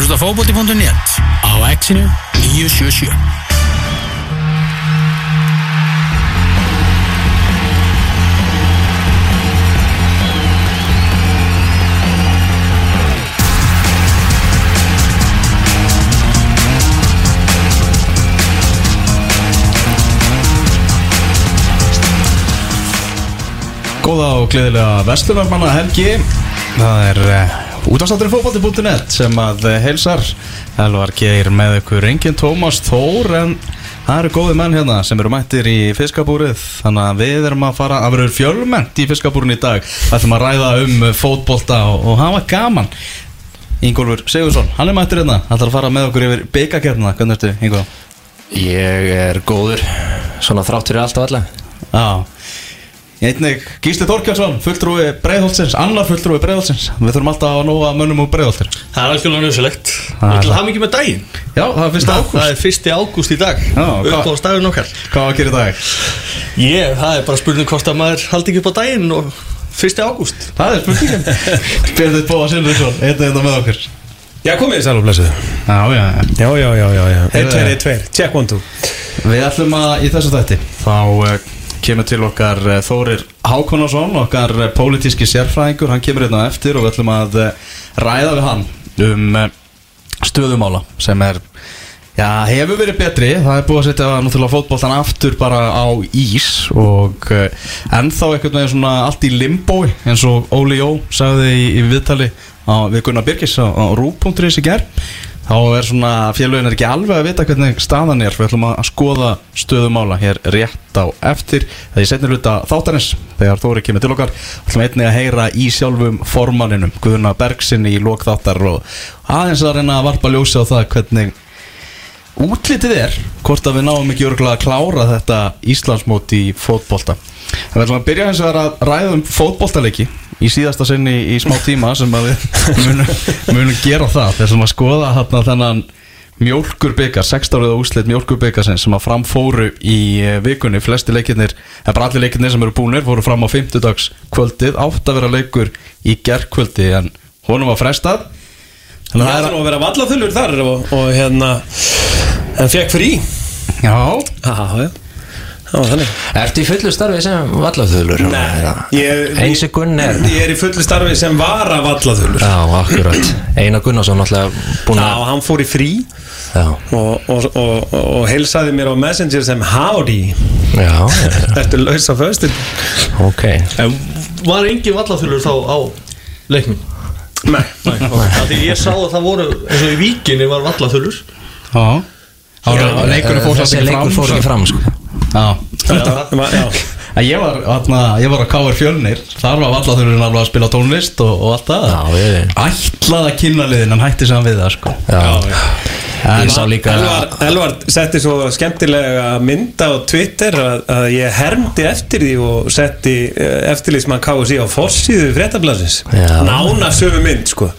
að hlusta fókbóti.net á exinu 977 Góða og gleðilega vestlunarmanna helgi Það er uh, útastáttur fókbalti.net sem að uh, heilsar. Elvar Geir með ykkur engin Tómas Þór en það eru góði menn hérna sem eru mættir í fiskabúrið. Þannig að við erum að fara að vera fjölmennt í fiskabúrin í dag. Það ætlum að ræða um fótbolta og, og hafa gaman. Ingólfur Sigursson, hann er mættir hérna. Það ætlar að fara með okkur yfir byggakefna Hvernig ertu, Ingólfur? Ég er góður Svona þrátt fyrir allt og alla. Já Einnig Gísli Þorkjarsson, fulltrúi Breiðholtsins, annar fulltrúi Breiðholtsins. Við þurfum alltaf að nóga mönnum úr Breiðholtir Það er algjörlega nöðsilegt Það er Við til það mikið með daginn. Já, það er fyrsta Það ágúst. er fyrsti ágúst í dag? Upp á stafun okkar. Hvað var að gera í dag? Ég, það er bara spurning hvort að maður haldi ekki upp á daginn og fyrsti ágúst. Það er spurningin. Björður Bóa Sinriðsson, einnig þetta með okkur. Já, komið þið sæl og blessuð. Já, já, já. Já, já, já, já, já. Heyrðu. 1, 2, 1, 2, check one, two. Við ætlum að í þessu þætti Þá kemur til okkar uh, Þórir Hákonarsson Okkar uh, pólitíski sérfræðingur. Hann kemur hérna eftir og við ætlum að uh, ræða við hann Um stöðumála Sem er Já, hefur verið betri, það er búið að setja náttúrulega fótboltan aftur bara á ís og uh, ennþá einhvern veginn svona allt í limbói eins og Óli Jó sagði í, í viðtali á, við Gunnar Birgis á, á rú.is í ger þá er svona félögin er ekki alveg að vita hvernig staðan er. Við ætlum að skoða stöðumála hér rétt á eftir það er setnir hluta þáttanins þegar Þóri kemur til okkar. Ætlum einnig að heyra í sjálfum formanninum Guðuna Bergsinni í lokþáttar og aðeins að reyna að varpa ljósi á það hvernig útlitið er hvort að við náum ekki örgulega að klára þetta Íslandsmót í fótbolta. Við ætlum að byrja eins og að ræða um fótboltaleiki í síðasta sinni í smá tíma sem að við munum, munum gera það. Þessum að skoða hérna þennan mjólkurbyggar, 16 áriða úslit mjólkurbyggarsins sem að framfóru í eh, vikunni, flesti leikirnir, eða bara allir leikirnir sem eru búnir, fóru fram á 50 dags kvöldið, átt að vera leikur í gerðkvöldi en honum var frestað Það er að vera vallaþullur þar og, og hérna En fekk frí. Já, Já, já. Það var þannig. Ertu í fullu starfi sem vallafðulur? ég, Einsi Gunn er Ég er í fullu starfi sem var að vallaþullur Já, akkurat. Einar Gunnarsson alltaf búin Já, að hann fór í frí Já, og, og, og, og heilsaði mér á Messenger sem Howdy. Já, já, Ertu laus á föstin? ok. En var engin vallaþulur þá á leiknum? Nei. Það því ég sá að það voru eins og í víkinni var vallaþulur já. Það var leikurinn fór Þessi leikur fram fór ekki fram sko. Já. Já, já. En ég var, ég var á K.R. Fjölnir. Þar var vallaþurinn alveg að spila tónlist og, og allt það. Já, Ætlaði að kynna liðin en hætti sem við það sko. Já, líka Elvar, Elvar setti svo skemmtilega mynda á Twitter að, að ég hermdi eftir því og setti eh, eftirlýsmann KSI á forsíðu fréttablasins nána sömu mynd sko.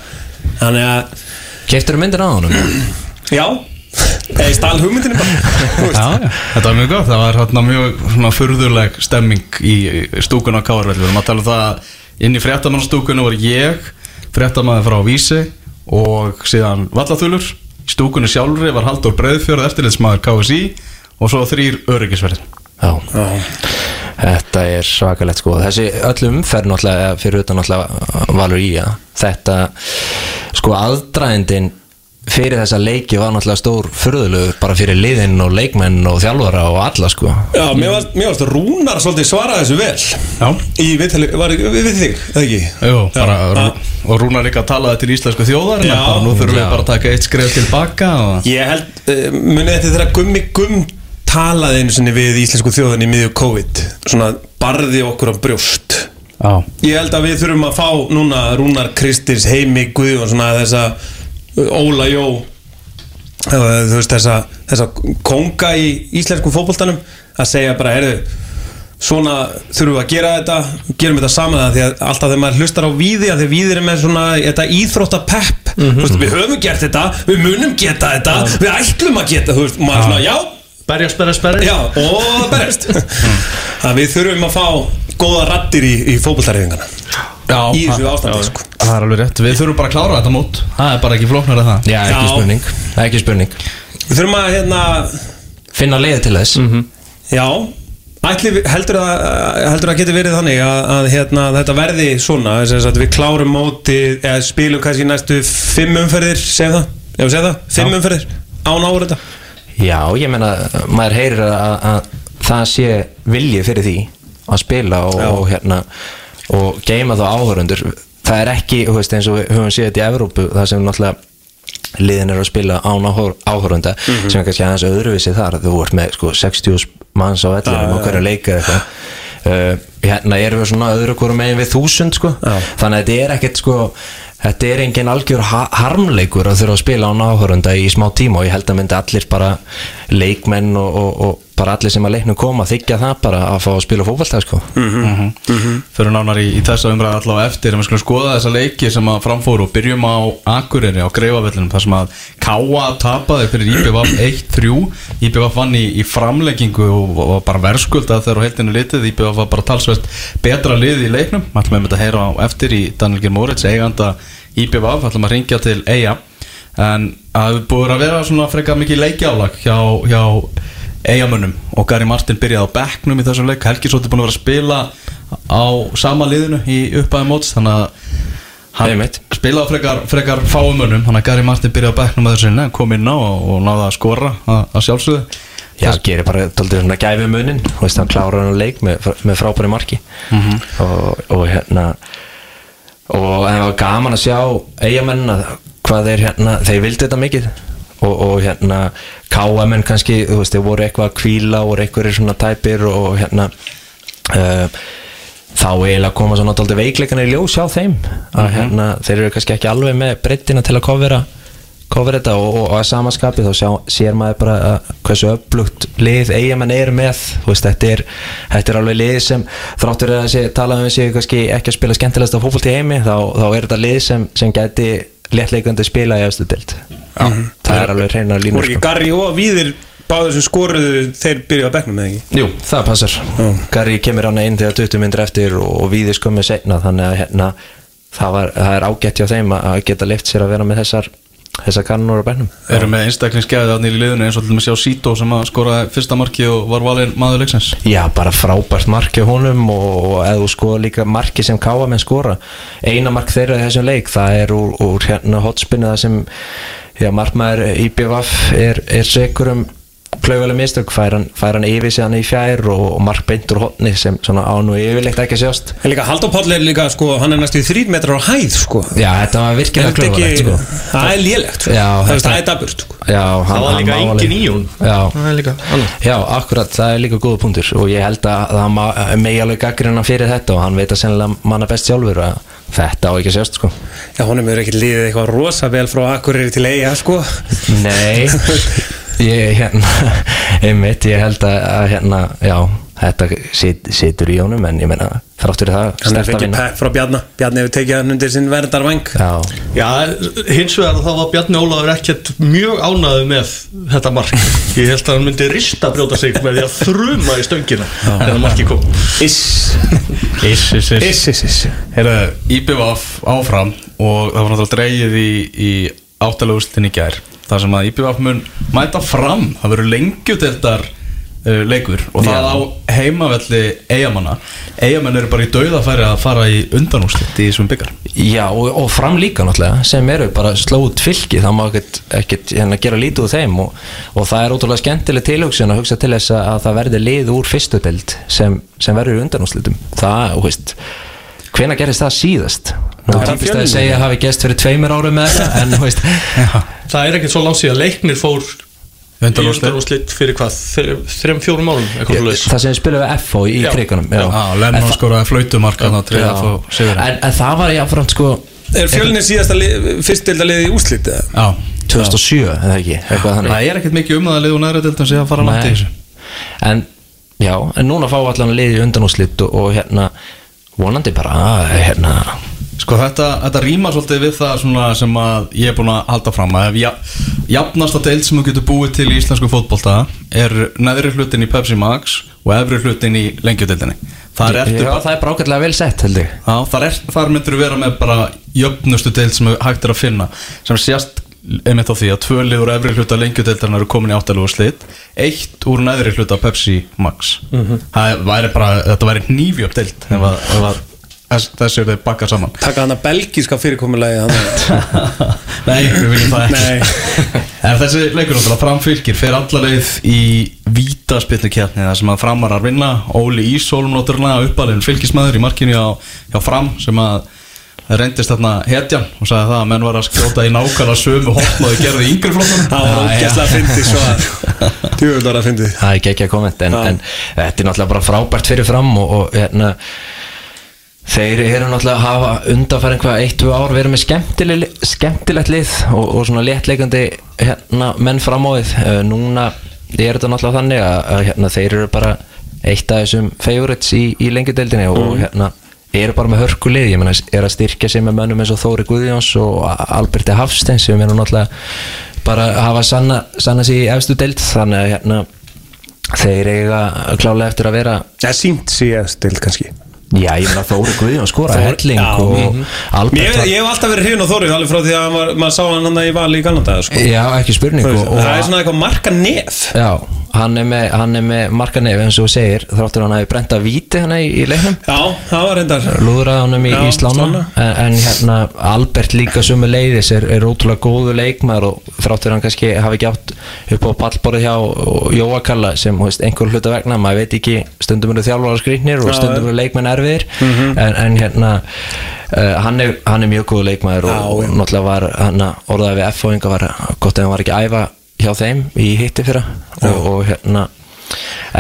Þannig að, Keftur myndir á honum? já. Eða stál hugmyndinni bara þú. Já, þetta var mjög gott, það var hérna mjög svona furðuleg stemming í stúkun á Káarvelli, við erum að tala um það að inn í fréttamannstúkunni var ég fréttamann frá Vísi og síðan Vallathulur stúkunni sjálfri var Haldur Breiðfjörð eftirlitsmaður KSI og svo þrýr öryggisverðin Já. Þetta er svakalegt sko. Þessi öllum fer náttúrulega fyrir utan náttúrulega valur í að þetta sko aðdraðindin fyrir þessa leiki var náttúrulega stór furðulegu bara fyrir liðin og leikmenn og þjálfara og alla sko. Já, mér varst, mér varst Rúnar svolítið svara þessu vel. Já, í viðtali, var við, við þig, eða ekki? Jú, bara, og Rúnar líka talaði til íslensku þjóðar Já. bara nú þurfum við bara að taka eitt skref tilbaka og... Ég held, uh, munið þetta þegar Gummi Gumm talaði einu sinni við íslensku þjóðan í miðju COVID svona barði okkur á brjóst. Já, Ég held að við þurfum að fá núna Rúnar Kristins, Heimi Guðjón svona þessa Óla Jó. Þú veist þessa, þessa konga í íslensku fótboltanum að segja bara, heyrðu svona þurfum við að gera þetta gerum þetta saman það því að alltaf þegar maður hlustar á víði að því víðir er með svona þetta íþrótta pepp, veist, við höfum gert þetta við munum geta þetta, við ætlum að geta þú veist, maður svona, já. Berjast, berjast, berjast. Já, og berjast. Að Við þurfum að fá góða rattir í, í fótboltareyfingana Já, í þessu það- ástandi sko. Það er alveg rétt, við þurfum bara að klára þetta mót. Það er bara ekki flóknar að það. Já, ekki Já. spurning. Ekki spurning. Við þurfum að hérna Finna leiði til þess. Já, ætli, við- heldur að heldur að geti verið þannig að, að hérna, þetta verði svona? Þess að við klárum móti eða spilum kannski næstu fimm umferðir segum það, já segum það, fimm umferðir án áður þetta Já, ég meina, maður heyrir að, að það sé vilji fyrir því að spila og, og hérna og geima þá áhörundur það er ekki, þú veist, eins og við höfum séð þetta í Evrópu, það sem náttúrulega liðin eru að spila án áhörunda Mhm. sem er kannski aðeins öðruvísi þar þú ert með sko 60 manns á ellirum og hverju leika eitthvað uh, hérna erum við svona öðru hverju megin við þúsund sko, Já. þannig að þetta er ekkert sko þetta er engin algjör ha harmleikur að þurfa að spila án áhörunda í smá tíma og ég held að myndi allir bara leikmenn og, og, og bara allir sem að leiknum koma þykja það bara að fá að spila fótballtag sko. Fyrir nánar í, í þessa umræða allavega eftir. En við skulum skoða þessa leiki sem að framfóru og byrjum á Akureyri á Greifavellinum þar sem að Káa tapaði fyrir IBVF 1-3 IBVF vann í, í framleggingu og og var bara verðskuldað þegar á heildinu litið. IBVF var bara talsvert betra lið í leiknum. Ætlum við að heyra á eftir í Daniel Geir Moritz eiganda IBVF, ætlum að ringja til Eija en það hefur búið að vera svona frekar mikið leikjálag hjá, hjá eigamönnum og Gary Martin byrjaði á bekknum í þessum leik. Helgi Sótti búin að vera að spila á sama liðinu í uppæði móts þannig að hann spilaði á frekar, frekar fáumönnum þannig að Gary Martin byrjaði á bekknum að þessu kom inn á og, og náði að skora að, að sjálfsögðu. Já, gerir bara tóltið svona gæfi munin og veist, hann klárar hann leik með, með frábæri marki. Og, og hérna og það var gaman að sjá eigamennina hvað þeir hérna, þeir vildi þetta mikið og, og hérna káamenn kannski, þú veist, þeir voru eitthvað að kvíla og eitthvað svona tæpir og hérna uh, þá eiginlega koma svo náttúrulega veikleikana í ljós hjá þeim. Að hérna, þeir eru kannski ekki alveg með breyttina til að kofera kofera þetta og, og, og að samaskapi þá sjá, sér maður bara að hversu upplugt lið eigamenn eru með. Þú veist, þetta er, þetta er alveg lið sem þráttur að sé, tala um þessi ekki að spila skemmtilegast á fótbolt í heimi þá, þá er þetta lið sem, sem gæti léttleikandi spila í efstu dild það er alveg reyna voru línur ekki sko. Garri og Víðir báður sem skoruðu þeir byrjuðu á bekknum eða ekki? Jú, það passar. Garri kemur hann inn þegar 20 myndir eftir og, og við skömmið seinna þannig að hérna, það, var, það er ágætt hjá þeim að geta leift sér að vera með þessar þessar kannur á bænum Erum með einstaklingsgæði þarna í liðinu eins og til dæmis sjá Sító sem að skoraði fyrsta marki og var valinn maður leiksins. Já, bara frábært mark hjá honum og, og eða þú skoða líka marki sem káamenn skora eina mark þeirra í þessum leik það er úr, úr hérna hotspinna sem já, markmaður IBVF er, er segur um klauvalega mistök, fær hann, fær hann yfir hann í fjær og, og mark beint úr hotni sem svona án og yfirleitt ekki sjást. En líka Halldór Páll er líka, sko, hann er næstu þrýr metrar á hæð, sko. Já, þetta var Er virkilega klauvalegt sko. Það er lélegt, sko. Já, Það er- er daburt, sko. Já, hann, Það var líka engin í hún Já, er annað Já, akkurat, það er líka góða punktur og ég held að það megi alveg gaggrina fyrir þetta og hann veit að sennilega manna best sjálfur að þetta á ekki að sjást sko. Já, honum er ekki liðið eitthvað rosa vel frá Akureyri til eiga, sko. Nei, ég hérna einmitt, ég held að, að hérna, já, þetta sit, situr í honum en ég meina, þráttur það Hann er fengið pepp frá Bjarna. Bjarni hefur tekið hann undir sinn verndarvæng. Já, Já, hins vegar þá var Bjarni Ólafur ekkert mjög ánæðu með þetta mark. Ég held að hann myndi rista brjóta sig með því að þruma í stöngina þegar marki kom. Iss. Iss, iss, Iss, iss, iss Heyrðu, IBVF áfram og það var náttúrulega dreigið í, í áttalagustin í gær. Þar sem að IBVF mun mæta fram. Það verður lengjudeldar uh, leikur og það á heimavelli eigamanna eigamenn eru bara í dauðafæri að fara í undanúslit í þessum byggar já og, og fram líka náttúrulega sem eru bara slót fylki það má ekkert, ekkert hérna, gera lítið úr þeim og, og það er ótrúlega skemmtileg tilhugsun að hugsa til þess að, að það verði lið úr fyrstu deild sem, sem verður í undanúslitum það, þú veist hvena gerist það síðast? Nú er típist að segja að hafi gest fyrir tveimur árum með þetta en veist. Það er ekkert svo langt síðan leiknir fór undanúrslit fyrir hvað, þre- þrem, fjórum árum það sem spilum við FO í Já. krigunum Já, Lennon skoraði flautumark þannig að treyða að fá sigurinn. En, en það var jáfnframt sko Er fjölnir síðasta lið, fyrstdelda liðið í úslit eða? Já, 2007 eða ekki? Eitthvað þannig. Það er ekkert mikið um það að liðu næra deildum sem fara langt í þessu. En já, en núna fá allan liði undanúslit og, og hérna vonandi bara að hérna Sko þetta, þetta rýmar svolítið við það svona sem að ég er búin að halda fram að ef ja, jafnasta deild sem þú getur búið til í íslensku fótbolta er neðri hlutin í Pepsi Max og efri hlutin í bara það er bara ágætlega vel sett held ég. Já, þar, er, þar myndir við vera með bara jöfnustu deild sem hægt er að finna sem sést einmitt á því að tvö lið úr efri hluta lengjudeildarinn eru komin í áttalegu slit eitt úr neðri hluta Pepsi Max. Það væri bara, þetta væri nýfjöp deild ef, að, þessu eru bakkar saman. Taka hann að belgíska fyrirkomulagi hann Nei, við viljum það ekki. Nei. En þessi leikur náttúrulega framfylgir fer alla leið í vítaspilnu kjarni þar sem að framarar vinna. Óli Ísólm náttúrulega uppalinn fylgismæður í markinu á, hjá fram sem að reyndist þarna hetjan og sagði það að menn var að skjóta í nákvæmlega sömu hotn og þau gerði yngri flokkunum. Það var ógæslega að fyndi svo Djúvel var að fyndi Það er ekki ekki að komment en, en þetta er náttúrulega bara frábært fyrir fram og, og hérna þeir eru náttúrulega að hafa undanfæri einhvað eitt, tvö ár verið með skemmtileg, skemmtilegt lið og, og svona léttleikandi hérna, menn fram á þið uh, núna er þetta náttúrulega þannig að, að hérna, þeir eru bara eitt af þessum favorites í, í lengjudeldinni og hérna eru bara með hörku lið, ég meina er að styrkja sig með mönnum eins og Þóri Guðjóns og Alberti Hafstein sem eru náttúrulega bara að hafa sanna, sanna sig í efstu deild. Þannig að hérna þeir eiga klálega eftir að vera Það sínt síðast til kannski já, ég meina Þóri Guðjón skora helling og mhm. Albert Ég, var- ég hef alltaf verið hrifin á Þórið alveg frá því að maður, maður sá hann hann í vali í Kanada sko. já, ekki spurning og, og, Það er svona eitthvað marka nef. Já, hann er með, hann er með marka nef eins og segir, þráttur hann hafi brent að víti hann í, í leiknum. Já, það var reyndar. Lúðraði honum í, Já, í slána. En, en hérna Albert líka sumu leiðis er, er ótrúlega góðu leikmaður og þráttur hann kannski hafi ekki átt upp á pallborðið hjá Jóa Kalla sem einhver hluta vegna, maður veit ekki stundum eru þjálfara skrýtnir og Já, stundum eru leikmenn erfiðir en, en hérna uh, hann, er, hann er mjög góðu leikmaður og, og náttúrulega var hann orðaði við F og yngar var gott ef hann var ekki æfa hjá þeim í hitti fyrra. Og, og hérna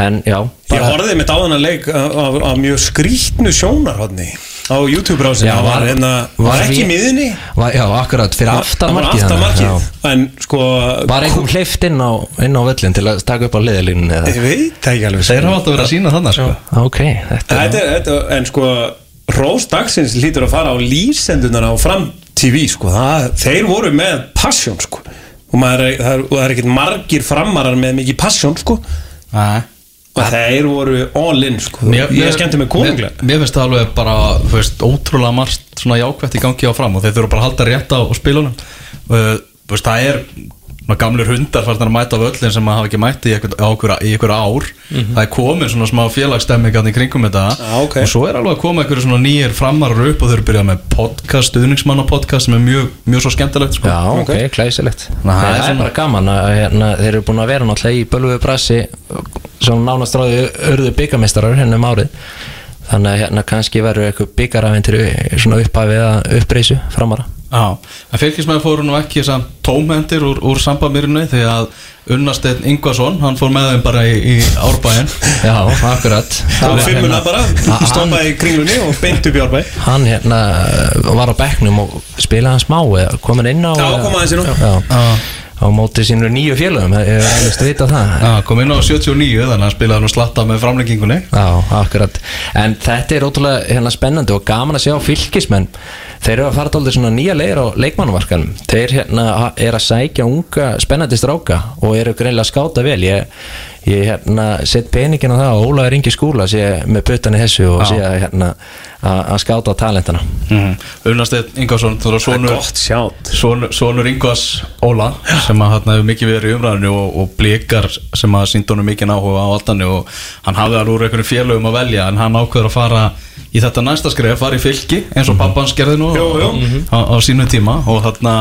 en já, Ég horfði mitt á hann að leik af, af, af mjög skrítnu sjónarhóðni á YouTube-rásin Já, Það var, var- hérna, var, var ekki miðinni var, já, akkurat fyrir aftan Það var markið aftan þannig, já. markið En sko Bara einhvern hleyft inn á, inn á völlin til að taka upp á liðalínu eða Ég veit ekki alveg Þeir hafa alltaf verið að sína þannig sko. Ok, þetta Þetta er, þetta, en sko Rós dagsins lítur að fara á lýsendunar á fram TV sko. það, þeir voru með passion sko. og, maður, er- það er, er ekkert margir framarar með mikið passion sko. Nei og þeir voru all in sko. Mér- ég skemmti mig konunglega. Mér, mér finnst það alveg bara, veist, ótrúlega margt svona jákvætt í gangi á fram og þeir þurfa bara að halda rétt á, spilunum. Uh, það er svona gamlir hundar farnar að mæta á völlin sem að hafa ekki mætti í einhver, á einhver, í einhver ár Það er komin svona smá félagsstemming í kringum þetta Mhm. Já, ok. og svo er alveg að koma einhverju svona nýjir framarar upp og þeir eru byrjað með podcast, stuðningsmanna podcast sem er mjög, mjög svo skemmtilegt sko. Já, ok, klæsilegt Ná, það Það er er bara gaman að hérna, þeir eru búin að vera náttúrulega í bölvuðu brasi svona nánast ráði örðu byggameistarar hérna um árið þannig að hérna kannski verður eitthvað byggarafentir svona upphafið að uppreysu framara Já, en fylgismæður fóru nú ekki tómhendir úr, úr sambamýrinu því að Unnasteinn Ingvason, hann fór með þeim bara í, í árbæinn. Já, akkurat. Og fimmuna hérna- bara, stoppaði í kringlunni og beint upp í árbæ. Hann hérna var á bekknum og spilaði hann smá eða komin inn á Já, eða- kom aðeins inn á. Á móti sínu nýju félögum ég er alveg að vita það. Já, kom inn á 79 þannig að spilaði nú slatta með framlengingunni. Já, akkurat. En þetta er ótrúlega hérna spennandi og gaman að sjá fylgismenn Þeir eru að fara dálítið svona nýja leir á leikmannumarkanum Þeir hérna er að sækja unga spennandi stráka og eru greinlega að skáta vel. Ég, ég hérna sett peningin á það og Ólaður Ingi skúla sé með puttan í þessu og sé að hérna að skáta á talentana mm. Unnasteinn Ingvason, þú er sonur, sonur Ingvas Óla sem að hann hefur mikið verið í umræðinu og, og blikar sem að sínd honum mikið áhuga á aldanni og hann hafði alveg úr einhverjum félögum að velja en hann ákveður að fara í þetta næsta skref, fara í fylki eins og pappans gerði nú Jú, jú. á, á, á sínu tíma og þarna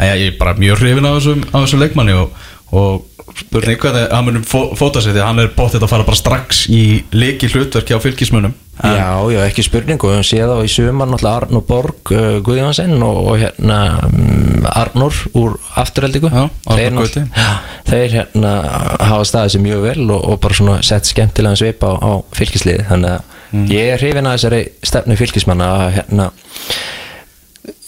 ja, ég er bara mjög hrifin af þessum, af þessum leikmanni og, og spurning hvernig hann munum fó, fóta sig því hann er bóttið að fara bara strax í leiki hlutverki á fylkismunum Já, já, ekki spurningu, við höfum séð á í náttúrulega Arnur Borg uh, Guðjónsson og, og hérna um, Arnur úr afturheldingu þeir, þeir hérna hafa staðið sér mjög vel og, og bara svona sett skemmtilegan svip á, á fylkisliði þannig að Mm. ég er hrifin að þessari stefnu fylkismanna að hérna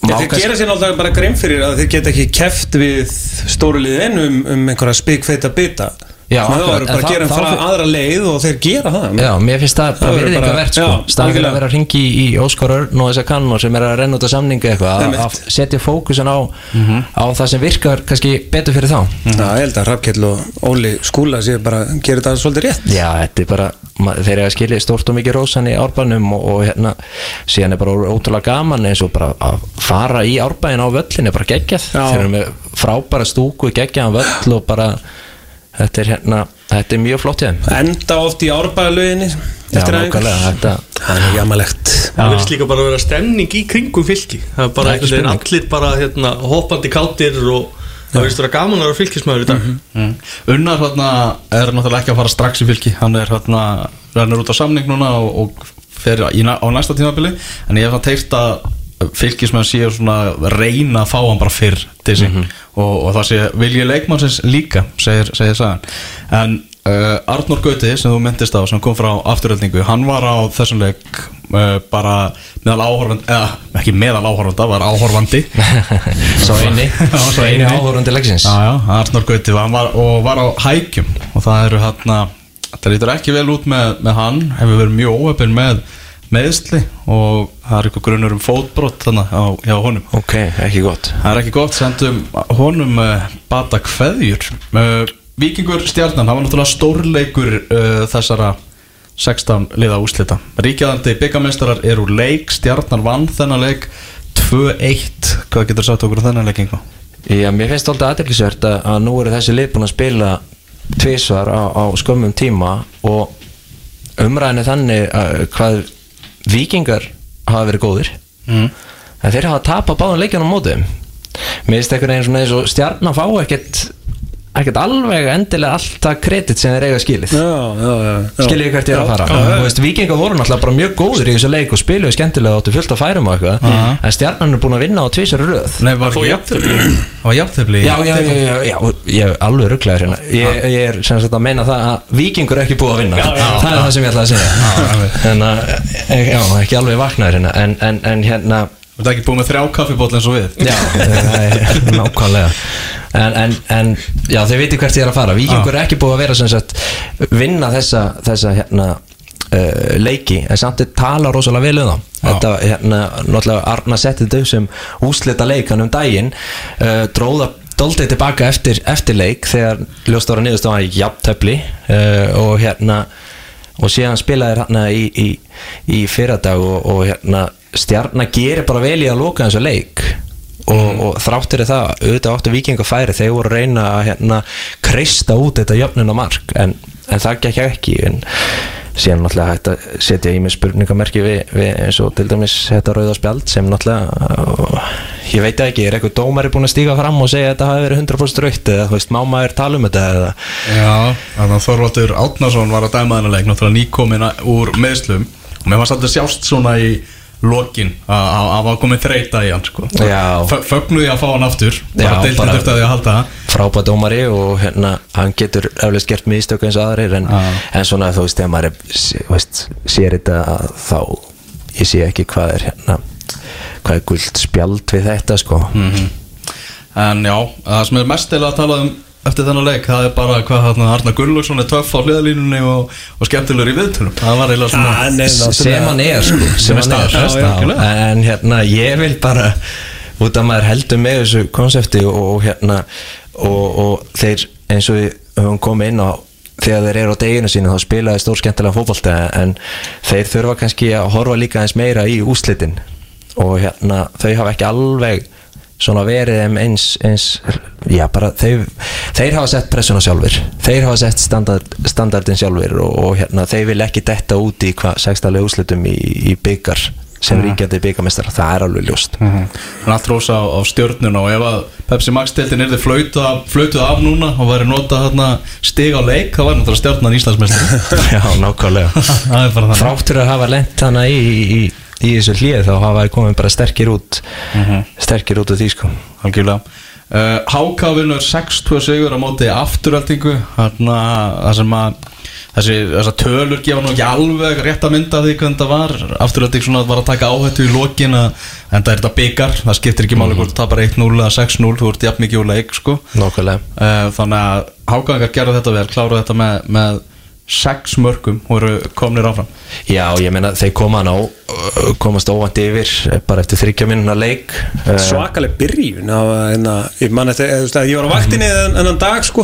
má Þeir gera sér náttúrulega bara grein fyrir að þeir geta ekki keft við stóru liðin um, um einhverja spikfeita bita. Já, það voru bara að gera frá þá- aðra leið og þeir gera það Já, mér finnst það Það bara verður virðinga bara- verðt sko. Algjörlega. að vera að ringi í Óskar Örn og þessa kannur sem er að renna út af samningu eitthvað að- setja fókusin á, Mhm. á það sem virkar kannski betur fyrir þá. Já, ég held að Hrafkell og Óli skúla sér bara að gera þetta svolítið rétt. Já, þetta er bara, þeir eru að skilja stórt og mikið rósan í árbænum og, og hérna síðan er bara ótrúlega gaman eins og bara að fara í árbæin á völlin er bara geggjað, þeir eru með frábæra stúku, geggjaðan völl og bara þetta er hérna, þetta er mjög flott þeim. Enda oft í árbæðalöginni Já, þetta Það er jamalegt Það verðist líka bara að vera stemning í kringum fylki. Það er bara Það er allir bara hérna, hoppandi kátir og það verðist vera gaman að vera fylkismæður í dag? Mm. Unnar hérna er náttúrulega ekki að fara strax í fylki. Hann er hérna, rennur út á samning núna og, og fer í, á næsta tímabili. En ég hef það teirt að fylkismenn séu svona reyna að fá hann bara fyrr til sín og, og það sé vilji leikmannsins líka segir, segir sagan. En uh, Arnór Gauti sem þú myndist á sem kom frá afturöldingu hann var á þessum leik uh, bara meðal áhorfandi eða ekki meðal áhorfanda, var áhorfandi. Svo eini, svo eini áhorfandi leiksins. Arnór Gauti var, var, og var á hækjum. Og það eru hérna það lítur ekki vel út með, með hann hefur verið mjög óöfn með meðsli og það er eitthvað grunnur um fótbrott þannig á, hjá honum. Ok, ekki gott. Það er ekki gott, sendum honum uh, bata kveðjur. Uh, Víkingur stjarnan, það var náttúrulega stórleikur uh, þessara 16 liða úslita Ríkjaðandi byggamestrar eru leik stjarnan vann þennan leik 2-1 hvað getur sagt okkur um þennan leik einhvað? Já, mér finnst alltaf aðeinsvært að, nú eru þessi lið búin að spila tvisvar á, á skömmum tíma og umræðin er þannig að hvað vikingar hafa verið góðir Mm. en þeir hafa tapað báðum leikjanum á móti þeim. mér finnst svona eins og stjarnan fá ekkert ekkert alveg endilega allt það kredit sem þeir eiga skilið. Já, já, já, já. skiljið hvert ég er að fara? Já, já, Þú veist, vikingar voru náttúrulega bara mjög góðir í þessu leik og spiluðu skemmtilega og áttu fullt að færum og eitthvað. En stjarnan er búin að vinna á tvísar röð. Nei, var Það var jafntefli Já, já, já, já, já, ég er alveg rugglaður hérna. Ég, ég er sem sagt að meina það að vikingur er ekki búið að vinna. Það er það sem ég ætla að segja. En að, já, ekki alveg vaknaður hérna. En, en, en hérna, Þú ert ekki búið með þrjá kaffibóll eins og við. Já, það er nákvæmlega En, en, en já, þau viti hvert ég er að fara. Vikingur er ekki búið að vera sagt vinna þessa, þessa hérna Uh, leiki, en samt þið tala rosalega vel um það þetta, hérna, náttúrulega Arna setti þetta upp sem úslita leikan um daginn uh, dróða doldið tilbaka eftir, eftir leik þegar ljóst ára niðurst á hann í jafntöfli uh, og hérna og síðan spilaði hérna í, í, í fyrradag og, og hérna stjarnar gerir bara vel í að loka þessu leik og, og þráttur er það auðvitað áttu vikinga færi þeir voru reyna að hérna kreista út þetta jöfnuna mark en, en það gekk ekki en síðan náttúrulega hægt að setja í mig spurningamerki við, við eins og til dæmis þetta rauða spjald sem náttúrulega ég veit ekki, er eitthvað dómari búin að stíga fram og segja að þetta hafi verið 100% raukt eða þú veist, má maður tala um þetta eða? Já, þannig að Þorvaldur Átnarsson var að dæma þennan leik Náttúrulega nýkomin að- úr meðslum Og mér fannst alltaf sjást svona í lokin að var komið þreita í hann sko. Fögnuði að fá hann aftur. Bara bara- þurfti að því að halda. frábæð dómari og hérna hann getur eflust gert mistök eins og aðrir en, en svona þú veist, þegar maður sér þetta þá ég sé ekki hvað er hérna hvað er guld spjald við þetta sko. En já, það sem er mest eða að tala um eftir þennan leik. Það er bara hvað hann Arna Gunnlaugsson er töff á hliðalínunni og, og skemmtilegur í viðtölum. Það var eiginlega svona Ah, nei, sem hann er sko. Sem hann er. staðfest, Já, algjörlega. en hérna ég vil bara út að maður heldur með þessu konsepti og, og hérna og, og þeir eins og við höfum komið inn á þegar þeir eru á deginu sínu þá spilaði stór skemmtilega fótbolta en þeir þurfa kannski að horfa líka eins meira í úslitin og hérna þau hafa ekki alveg svona verið þeim eins, eins já bara þeir, þeir hafa sett pressuna sjálfur þeir hafa sett standard, standardin sjálfur og, og hérna þeir vil ekki detta út í hvað sextalega úslitum í, í byggar sem mm. ríkjandi byggamestar, það er alveg ljóst. Hann allt rosa á, á stjörnuna og ef að Pepsi Max deildin er þið flautuð af, flautuð af núna og væri nota þarna stig á leik þá væri náttúrulega stjörnan Íslandsmeistar já, nákvæmlega. Það þannig. Þráttur að hafa lent hana í, í, í, í þessu hlið þá hafa þeir komið bara sterkir út. Sterkir út af því sko. Algjörlega. Uh, HK vinnur 6-2 sigur á móti afturöldingu þarna það sem að þessi, þessar tölur gefa nú ekki alveg rétt að mynda því hvernig það var. Afturlega svona var að taka áhættu í lokin að, en það er þetta byggar, það skiptir ekki máli hvort þú tapar 1-0 eða 6-0, þú ert jafn mikið úr leik sko. Nákvæmlega. Eh, þannig að hágangar gerðu þetta vel, kláruðu þetta með, með sex mörgum og eru komnir áfram. Já, ég meina þeir koma hann á komast óvænt yfir eh, bara eftir þryggja minnuna leik Eh, svakaleg byrjun á, hérna, ég, man eftir, að ég var á vaktinni Mhm. þennan þennan dag sko,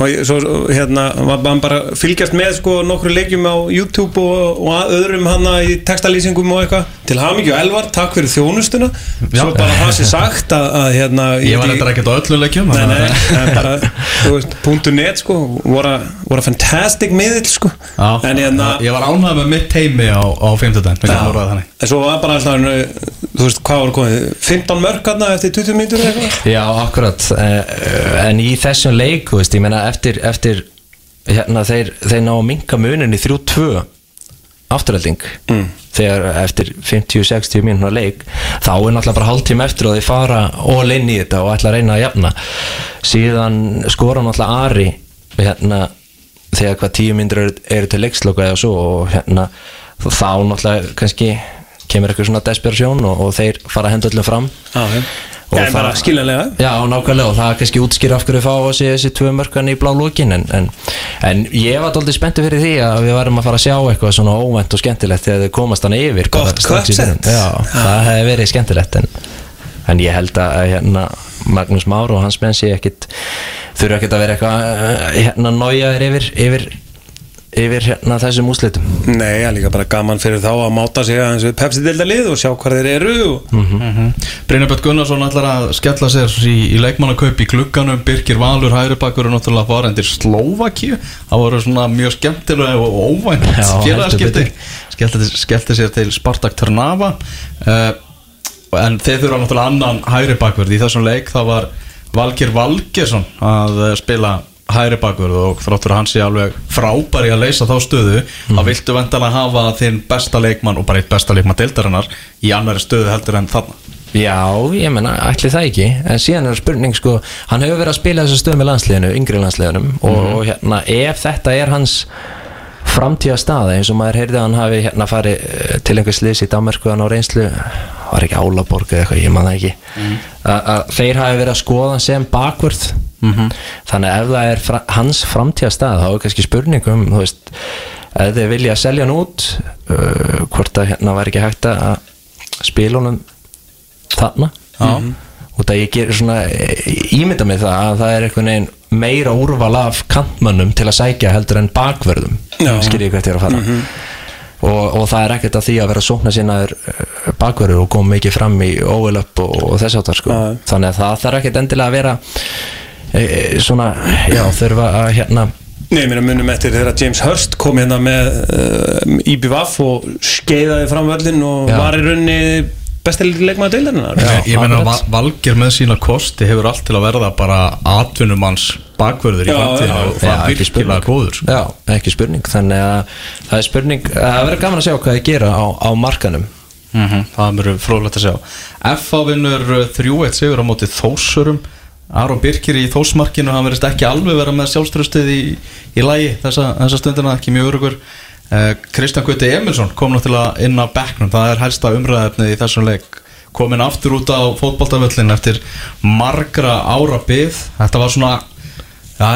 og ég, svo, hérna, var man bara að fylgjast með sko, nokkru leikjum á YouTube og, og að- öðrum hana í textalýsingum og eitthvað. Til Hamingju Elvar, takk fyrir þjónustuna. Svo bara það sé sagt að, að hérna, Ég var eitthvað ekkert á öllu leikjum Nei, nei, að- en bara, þú veist, punktu net sko, voru voru fantastic miðill sko. Já, en hérna Ég var ánægð með mitt heimi á, á 50 við getum orðað þannig. En svo var bara alltaf, þú veist, hvað voru komið? 15 mörg hérna eftir 20 mínútur eða eitthvað? Já, akkurat. Eh, En í þessum leik, þú veist, ég meina eftir, eftir hérna, þeir, þeir ná að minka munin í 3-2 afturhalding mm. þegar eftir 50-60 mínúna leik þá er náttúrulega bara hálftíma eftir og þeir fara all inn í þetta og ætla að reyna að jafna. Síðan skora náttúrulega Ari hérna, þegar hvað tíu myndir eru, eru til leiksloka eða svo og hérna þá náttúrulega kannski kemur eitthvað svona desperasjón og, og þeir fara að henda öllum fram Já, já. Og en bara skiljanlega. Já, nákvæmlega og það kannski útskýr af hverju fá að sé þessi tvö mörkan í blá lókin en, en, en ég var doldið spenntu fyrir því að við varum að fara að sjá eitthvað svona óvænt og skemmtilegt þegar þau komast hann yfir Gott. Já, það hefði verið skemmtilegt en, en ég held að hérna, Magnús Már og hans menn sé ekkit þurfa ekkit að vera eitthvað eh, hérna nájaðir yfir, yfir yfir hérna þessum úslitum Nei, það er líka bara gaman fyrir þá að máta sig aðeins við Pepsi-delta lið og sjá hvað þeir eru. Og... mm Brynjabjörn Gunnarsson ætlar að skella sér í, í leikmannakaup í glugganum. Birgir Valur Hæribakur er náttúrulega farendir Slovakíu það voru svona mjög skemmtilega og óvænt heldur skellti, sér til Spartak Trnava. Uh, en þeir þurfa náttúrulega annan Hæribakur í þessum leik það var Valgir Valgersson að eh, spila hæri bakverð og þráttur að hann sé alveg frábæri að leysa þá stöðu. Þá viltu vendalega hafa þinn besta leikmann og bara eitt besta leikmann deildarinnar í annari stöðu heldur en þarna? Já, ég menna, ætli það ekki. En síðan er spurning, sko hann hefur verið að spila þessa stöð með landsliðinu, yngri landsliðinum og, og hérna, ef þetta er hans framtíða staða eins og maður heyrði að hann hafi hérna farið eh, til einhvers liðs í Danmarku hann á reynslu. Var ekki Álaborg eða eitthvað, ég man það ekki. Að, að þeir hafi verið að skoða sem bakvörð. Þannig að ef það er fra, hans framtíða staða þá er kannski spurningum, veist ef þið vilja selja hann út uh, hvort að hérna var ekki hægt að spila honum þarna. Já. og það ég gerir svona ímynda mig það að það er einhvern veginn meira úrval af kantmönnum til að sækja heldur en bakverðum skiljið hvert ég er að fara og, og það er ekkert að því að vera sókna sinnaður bakverður og koma mikið fram í óvel upp og, og þess áttar sko. Já. þannig að það þarf ekkert endilega að vera e, svona, já, þurfa að hérna Nei, meina munum eftir þegar James Hurst kom hérna með uh, IBVF og skeiðaði fram völlin og Já. var í raunni besti leikmaður deildarinnar? Ég, ég meina að akkurat. Val- Valgeir með sína kosti hefur allt til að verða bara atvinnumanns bakverður í já, og það er ekki virkilega góður sko. Já, ekki spurning. Þannig að það er spurning það verður gaman að sjá hvað þið gera á, á markanum. Mm það verður fróðlegt að sjá. F.A. vinnur uh, 3-1 sigur á móti Þósurum Aron Birkir í Þósmarkinu hann verðist ekki alveg vera með sjálfströstið í, í lægi þessa, þessa stundina ekki mjög örugur Kristján Gutti Emilsson kom náttúrulega inn á bekknum. Það er helsta umræðefnið í þessum leik. Komin aftur út á fótboltavöllin eftir margra ára byð þetta var svona ja,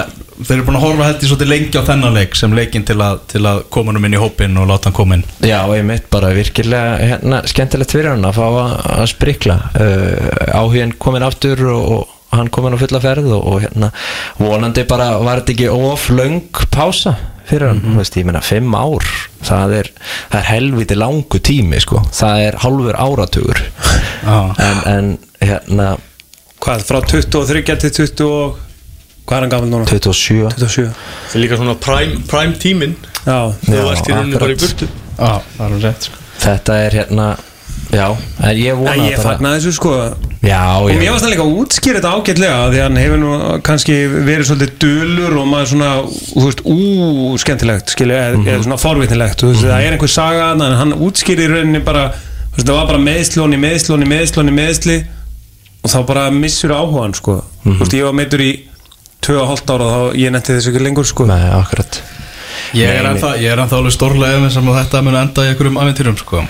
þeir eru búin að horfa í svolítið lengi á þennan leik sem leikinn til að, til að koma hann inn í hópin og láta hann koma inn. Já, ég mitt bara virkilega hérna, skemmtilegt fyrir hann að fá að, sprikla. Uh, áhugin komin aftur og, hann komin á fulla ferð og, og hérna vonandi bara var þetta ekki of löng pása fyrir hann, þú veist, ég meina fimm ár það er, það er helviti langu tími sko, það er hálfur áratugur Já. en, en hérna Hvað, frá 23 til 20 og hvað er hann gammal núna? 27 27 Það er líka svona prime, prime tíminn Já, Þú Já, ert í rauninni bara í akkurat. er rétt sko. þetta er hérna já, en ég vona en ég fagnaði þessu sko. Já, Og mér varst það líka að útskýra þetta ágætlega því að hann hefur nú kannski verið svolítið dulur og maður svona, þú veist, ú, skemmtilegt skilja, eða, eða svona forvitnilegt þú veist, það er einhver saga þarna, en hann útskýri í rauninni bara, þú veist, það var bara meðslóni, meðslóni, meðslóni, meðsli og þá bara missur áhugan, sko. Þú veist, ég var meittur í 2,5 ára og þá ég nefndi þessu ekki lengur, sko. Nei, akkurat Ég er ennþá, ég er ennþá alveg stórlega með sem að þetta mun enda í einhverjum ævintýrum sko.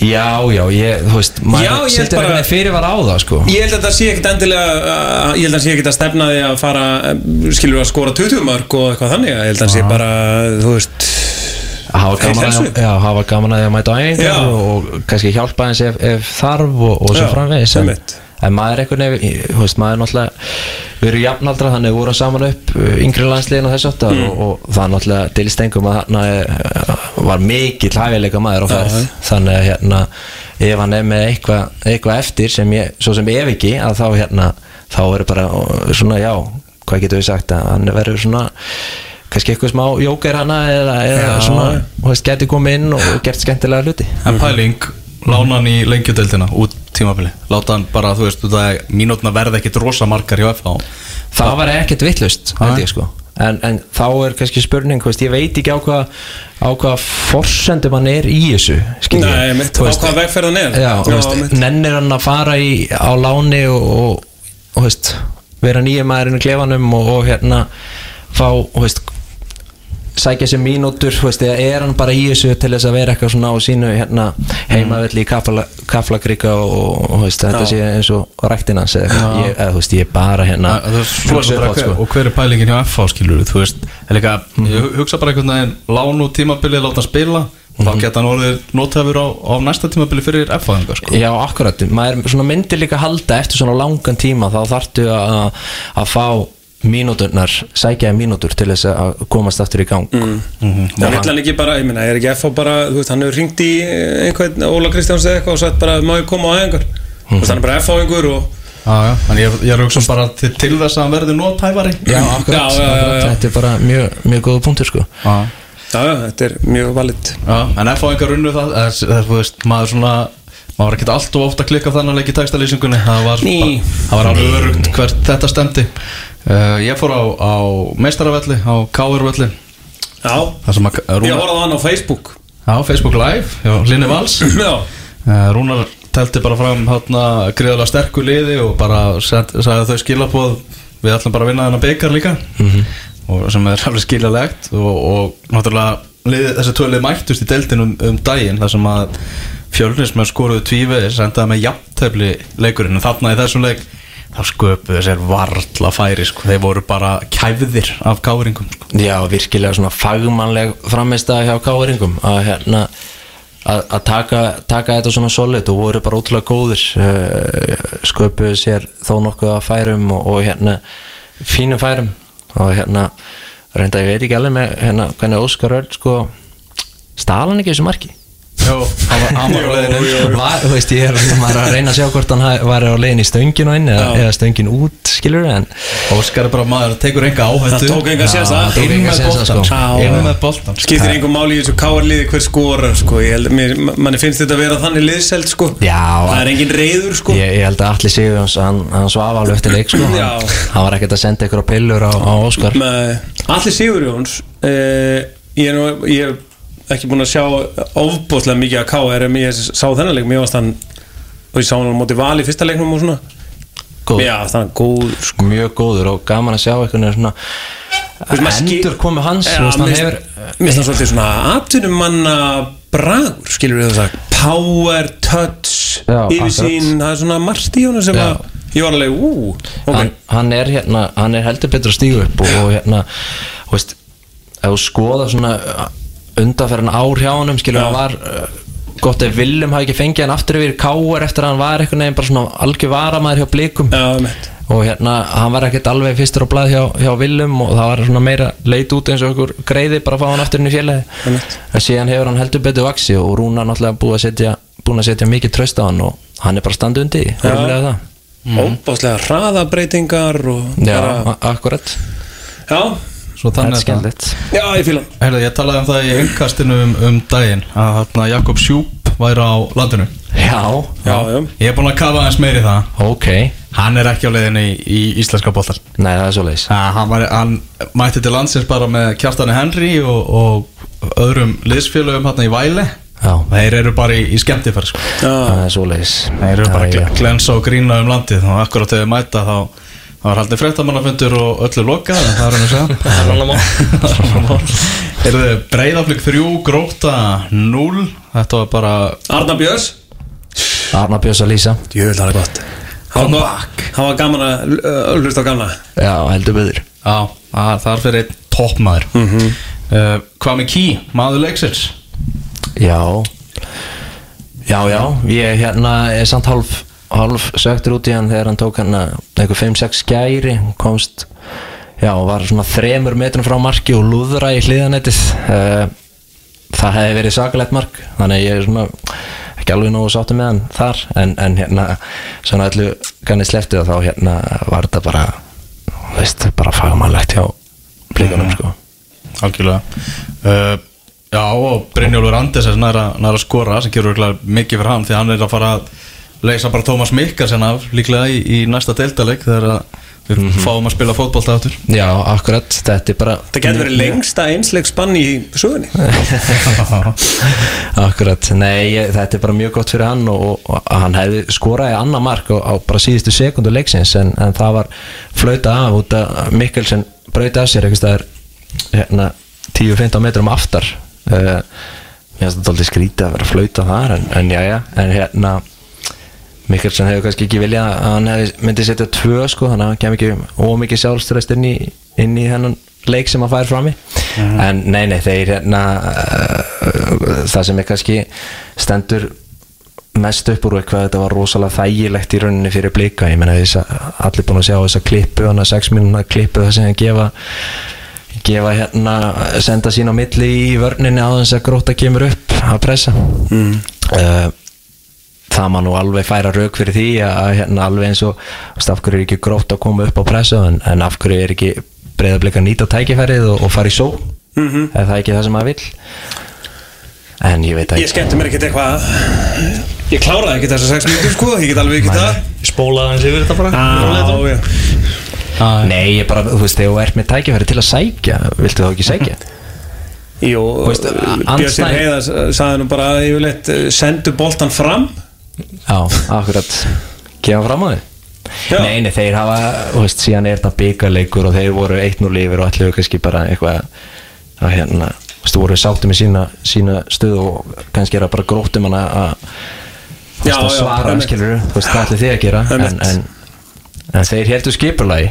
Já, já, ég, þú veist Já, ég maður held setur bara- bara fyrir var á það sko. Ég held að það sé ekkit endilega uh, Ég held að það sé ekkit að stefna því að fara uh, Skilur að skora 20 mörg og eitthvað þannig. Ég held að það sé bara, þú veist hafa gaman, já, hafa gaman að því að mæta á æfingar og, og kannski hjálpa eins ef, ef þarf og, og svo Já, framvegis en. En maður er einhvern veginn veist, maður er náttúrulega við erum jafnaldra þannig við vorum saman upp uh, yngri landsliðin og þess aftar Mm. og, og það er náttúrulega til stengum að þarna uh, var mikill hæfileika maður á ferð. þannig að hérna ef hann er með eitthvað eitthva eftir sem ég, svo sem ef ekki að þá hérna þá er bara uh, svona já hvað getur við sagt að hann verður svona kannski eitthvað smá jóker hana eða, eða svona, þú veist, geti komið inn og gert skemmtilega hluti. En pæling, lána hann í lengjudeldina út tímabili. Láta hann bara, þú veist, það er mínútna verða ekkit rosa margar hjá FH það var ekkert vittlust held ég sko. En, en þá er kannski spurning veist, ég veit ekki á hvað á hvað forsendum hann er í þessu Nei, mitt, á hvað vegferð hann er. Já, þú veist, nennir hann að fara í, á láni og, og, og veist, vera nýjum maðurinn í klefanum og, og hérna fá, þú veist sækja sér mínútur, veist, eða er hann bara í þessu til þess að vera eitthvað svona á sínu hérna, heimavelli í kafla, kaflagríka og, og, veist, þetta sé eins og ræktin hans eða ég, ég er bara hérna Að- að upp sko. Og hver er pælingin hjá FH skilur þú veist er líka, Ég hugsa bara einhvern veginn Lán út tímabili, láta hann spila og þá geta hann orðið notafur á, á næsta tímabili fyrir FH sko. Já, akkurat, maður myndir líka halda eftir svona langan tíma þá þarftu að, að fá mínúturnar, sækja mínútur til þess að komast aftur í gang. Það vill hann ekki bara, ég meina, er ekki FH bara, þú veist, hann hefur ringt í einhvern Óla Kristjáns eða eitthvað og sagt bara, má ég koma á æfingar? Þú veist, hann er bara FH-ingur og Já, já, en ég, ég er hugsa bara til, til þess að hann verði notæfari Já, akkurat, Já, já, já, þetta er bara mjög, mjög góða punktur sko. Já, Já, já, þetta er mjög valid. Já, en FH engar unnu það er, er, þú veist, maður svona maður var ekkert allt og ofta að klikka þannig að leggja í textalýsingunni. Það var, Ný. bara, það var alveg örugt hvert þetta stemdi uh, ég fór á, á meistaravelli á Káurvelli Já, að ég Rúnar, horfði á hann á Facebook. Á Facebook Live hjá Linni Vals. Já, Uh, Rúnar telti bara fram hérna gríðarlega sterku liði og bara sagði þau skilabóð við ætlum bara að vinna þennan byggar líka. Og sem er alveg skiljalegt og, og náttúrulega liði, þessi tvö lið mættust í deildin um, um daginn þar sem að fjölnismenn skoruðu tvívegi sendaði með jafntefli leikurinn. En þarna í þessum leik þá sköpuðu sér varla færi sko. þeir voru bara kæfðir af káringum sko. Já, virkilega svona fagmannleg frammeistað hjá káeringum að hérna að, taka, taka þetta svona solid og voru bara ótrúlega góðir uh, sköpuðu sér þó nokkuð að færum og, og hérna fínum færum og hérna reynda ég veit ekki alveg með hérna hvernig Óskar Örn sko stala hann ekki þessu marki Þú veist, ég er að reyna að sjá hvort hann var á leiðin í stöngin og inn eða, eða stöngin út, skilur en Óskar er bara maður að tekur enga áhættu. Það tók enga sénsa. það inn með boltan sko. inn með boltan skiptir einhver máli í þessu káarliði hver skorar sko, ég held, mér, manni finnst þetta að vera þannig liðselt sko, það er engin reyður sko. Ég, ég held að allir Sigurjóns, hann, hann svaf alveg eftir leik sko. hann, Já. hann var ekkert að senda ykkur á pillur á, á Óskar. Allir Sigurjóns uh, ég, er nú, ég hef ekki búin að sjá ofbóðslega mikið að KR en ég sá þennan leik, mér varst hann og ég sá hann á móti val í fyrsta leiknum og svona Góð. Já, er góð sko. Mjög góður og gaman að sjá veginn svona Endur komu hans veist, hann hefur það svolítið svona atvinnumanna bragur, skilur við það power, touch, yfirsýn það er svona margt í honum sem Já. að ég var alveg, ú, ok hann, hann er hérna, hann er heldur betur að stígu upp og, og hérna, þú veist ef þú skoða svona undanferðan ár hjá honum, skilur hann var uh, gott ef Willum hafi ekki fengið hann aftur yfir káar eftir að hann var einhvern veginn bara svona algjör varamæður hjá blikum. Já, og hérna, hann var ekkert alveg fyrstur á blað hjá, hjá Willum og það var svona meira leit út eins og okkur greiði bara að fá hann aftur inn í Einmitt. en síðan hefur hann heldur betur vaksi og Rúna náttúrulega búið að setja búin að setja mikið tröst á hann og hann er bara standu undir því, Já. rúmlega það. Óbáslega hraðabreitingar og Já, bara, akkurat, já, Svo þannig er að skemmtilegt. Já, ég fíla hann. Herðu, ég talaði um það í engkastinu um, um daginn að hérna, Jakob Sjúp væri á landinu. Já, já, já, Ég er búin að kafa aðeins meiri það. Ok. Hann er ekki á leiðinni í, í íslenska boltar Nei, það er svo leiðis hann, var, hann mætti til landsins bara með Kjartani Henry og, og öðrum liðsfélögum hérna í Væli. Já, Þeir eru bara í, í skemmtifæri sko. já, það er svo leiðis Þeir eru bara að glensa og grína um landið. Og akkurat þegar þeir mæta þá Það var haldið fréttamannafundur og öllu lokað en það er hann að segja. Það er mál. Það er annar mál. Erðu breyðaflik 3, gróta 0 Þetta var bara Arna Björns. Arna Björns að lýsa. Það er gott. Hann var, hann var gaman að uh, hlusta á gamla. Já, heldur byggður Já, það það er fyrir einn toppmaður. Mm Hvað með Key, maður leiksins? Já. Já, já, ég hérna er samt hálf, hálf söktur út í hann þegar hann tók hann einhver 5-6 skæri komst, já, var svona þremur metrum frá marki og lúðra í hliðanettið uh, það hefði verið sakalegt mark þannig ég er svona ekki alveg nógu sáttu með hann þar en, en hérna, svona allu kannið sleftið og þá hérna var þetta bara veist, bara fagmannlegt hjá blíkunum sko. Algjörlega. Uh, Já, og Brynjólfur Andersen er að, nær að skora sem gerur mikið fyrir hann því hann er að fara að leysa bara Tómas Mikkelsen af líklega í, í næsta deildaleg þegar að við fáum að spila fótbolta áttur Já, akkurat, þetta er bara Það getur verið lengsta einsleik spann í sögunni. Akkurat, nei, þetta er bara mjög gott fyrir hann og, og hann hefði skoraði annar mark á, á bara síðustu sekundu leiksins en, en það var flauta af út að Mikkelsen brauti af sér eitthvað hérna, 10-15 metrum aftar. Uh, mér finnst þetta aldrei skrítið að vera flauta þar en, en já, já, en hérna Mikkelsen hefur kannski ekki viljað að hann hefði myndið setja tvö sko þannig að hann kem ekki ómikið sjálfströst inn í, inn í hennan leik sem hann fær fram í en nei nei þeir hérna uh, það sem er kannski stendur mest upp úr eitthvað þetta var rosalega þægilegt í rauninni fyrir blika. Ég menna þess að allir búin að sjá þessa klippu hann að 6 minúna klippu það sem hann gefa gefa hérna senda sín á milli í vörninni á þess að gróta kemur upp að pressa. Mm. Það má nú alveg færa rauk fyrir því að hérna alveg eins og af hverju er ekki grótt að koma upp á pressa en, en af hverju er ekki breyðablika nýta tækifærið og, og fara í só mm -hmm. er það ekki það sem maður vill? En ég veit að Ég skemmti mér ekkert eitthvað. Ég kláraði ekkert þessar 6 minútur sko. Ég get alveg ekki það Spólaði hans yfir þetta bara. Já, já. Nei, ég bara, þú veist, þegar þú ert með tækifæri til að sækja, viltu þá ekki sækja? Jú, veist, Björnsir andstæð- Heiðar sagði nú bara að yfirleitt eh, sendu boltan fram Já, akkurat. Gefa fram á þið. Nei, nei, þeir hafa, þú veist, síðan er þetta byggarleikur og þeir voru 1-0 yfir og ætluðu kannski bara eitthvað að hérna, þú veist, þú voru sáttu með sína, sína stöð og kannski er það bara gróttum hana að þú Já, veist, að svara, skilur þú veist, hvað ætlu þið að gera? En, en, en þeir heldur skipulagi.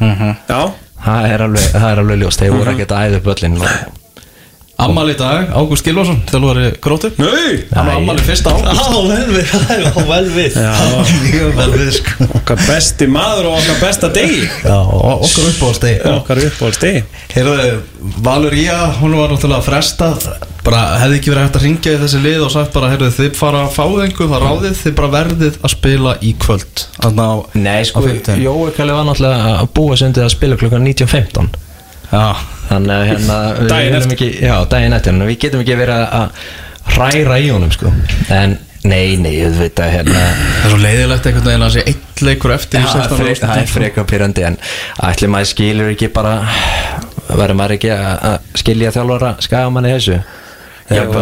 Já, það er alveg, það er alveg ljóst, þeir voru ekkert að æða upp öllin og Ammali í dag, Ágúst Gilvarsson þjálfari grótu Nei! Hann var ammali fyrsta ágúst. Á, vel við, á, vel við. Já. Vel við, sko. Okkar besti maður og okkar besta degi. Já, okkar uppáhaldstegi Okkar uppáhalds degi Heyrðu, Valur Ía, hún var náttúrulega frestað. Bara hefði ekki verið hægt að ringja í þessi lið og sagt bara, heyrðu, þið fara að fá þengu það ráðið, þið bara verðið að spila í kvöld. Þannig á Nei, sko. Jói Kalli var náttúrulega að búa Þannig að hérna við Daginn eftir. ekki, Já, daginn eftir við getum ekki verið að- hræra í honum sko. En nei, nei, ég veit að hérna það er svo leiðilegt einhvern veginn að sé eitt leikur eftir það 16 er það er úrslitum. freka pyrrandi En ætli maður skilur ekki bara Verður maður ekki að að skilja þjálfara Skagamann í þessu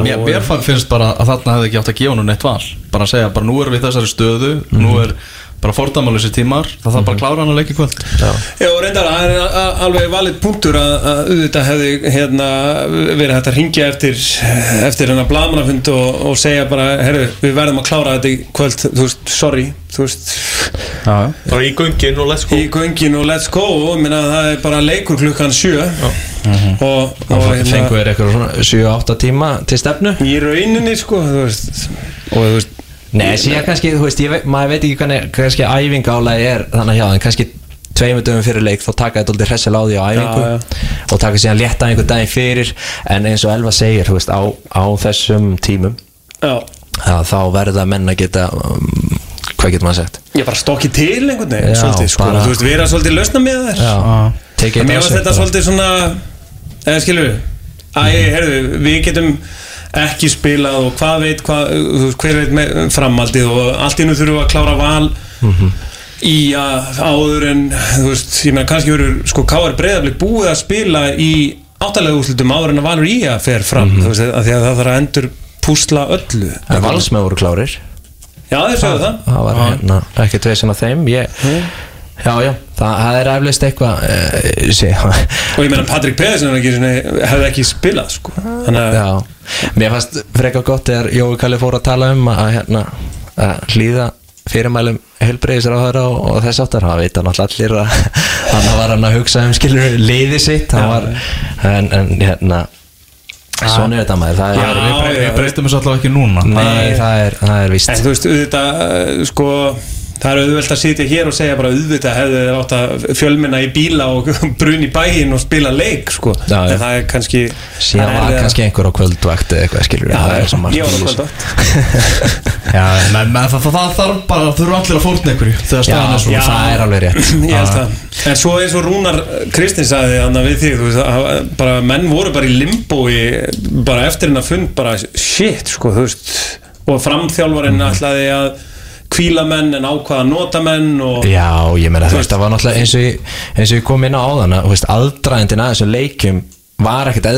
mér, mér fann- finnst bara að þarna hefði ekki átt að gefa hún neitt val bara að segja, bara nú erum við í þessari stöðu nú er bara fordæmalösi tímar það þarf bara að klára hann að leika í kvöld Já. Já, og reyndar, það er alveg valið punktur að, að auðvitað hefði hérna, verið hægt að ringja eftir, eftir hennar blamanafund og, og segja bara, herru, við verðum að klára þetta í kvöld, þú veist, sorry, þú veist, Já, Bara í göngin og let's go. Í göngin og let's go og minna, það er bara leikur klukkan sjö. Og, og, Og hérna, fengu er eitthvað svona 7-8 tíma til stefnu? Í rauninni, sko, þú veist, og þú veist, Nei, síðan kannski, þú veist, ég, veit- maður veit ekki hvernig kannski æfingálega er þannig hjá en kannski tveimur dögum fyrir leik þá taka þetta aldrei hressilega á því á æfingu Já, og taka síðan létta einhver daginn fyrir. En eins og Elva segir, þú veist, á, á þessum tímum já, að þá verða menn að geta um, hvað getur maður sagt? Ég bara stokki til einhvern veginn, Já, svolítið, sko, bara- þú veist, vera svolítið lausna með þér. Já, á varst sig þetta svolítið svona eða skilur við Æ, heyrðu, við getum ekki spilað og hvað veit hvað, hver veit með framaldið og allt nú þurfum við að klára val í að áður en þú veist, ég meina kannski verður sko K.R. Breiðarblik búið að spila í áttalega úrslutum áður en að valur í að fer fram, þú veist, að því að það þarf að endur púsla öllu. En valsmenn voru klárir. Já, þeir sögðu það það. var hérna ekkert veginn á þeim. Ég, já, já, það, það er eflust eitthvað uh, og ég meina Patrik Pedersen ekki, hefði ekki spilað sko. þannig að Já, mér fannst frekar gott þegar Jói Kalli fór að tala um að, hérna, að hlýða fyrirmælum heilbreyðisra á þeirra og, og þess áttar það veit hann alltaf allir að hann var hann að hugsa um skilur liði sitt. Var, en, en hérna svona er þetta maður. Það er, já, við breytum þessu allavega ekki núna. Nei, það er, það er víst. En þú veist, auðvitað, uh, sko Það er auðvelt að sitja hér og segja bara auðvitað hefðu átt að fjölminna í bíla og brun í bæinn og spila leik sko. Já, en það er kannski síðan var kannski einhver á kvöldvakt eða eitthvað skilur Já, það er svo margt í það, þarf bara, þurfa allir að fórna einhverju þegar staðan er svona. það er alveg rétt. En svo eins og Rúnar Kristins sagði hann við þig, þú veist, að bara menn voru bara í limbói bara eftir hennar fund bara shit, sko, veist. Og framþjálfarinn Mhm. ætlaði að kvíla menn en ákvaða nota menn og Já, ég meina það var náttúrulega eins og ég, eins og ég kom inn á áðan að, aðdraðindin að þessum leikjum var ekkert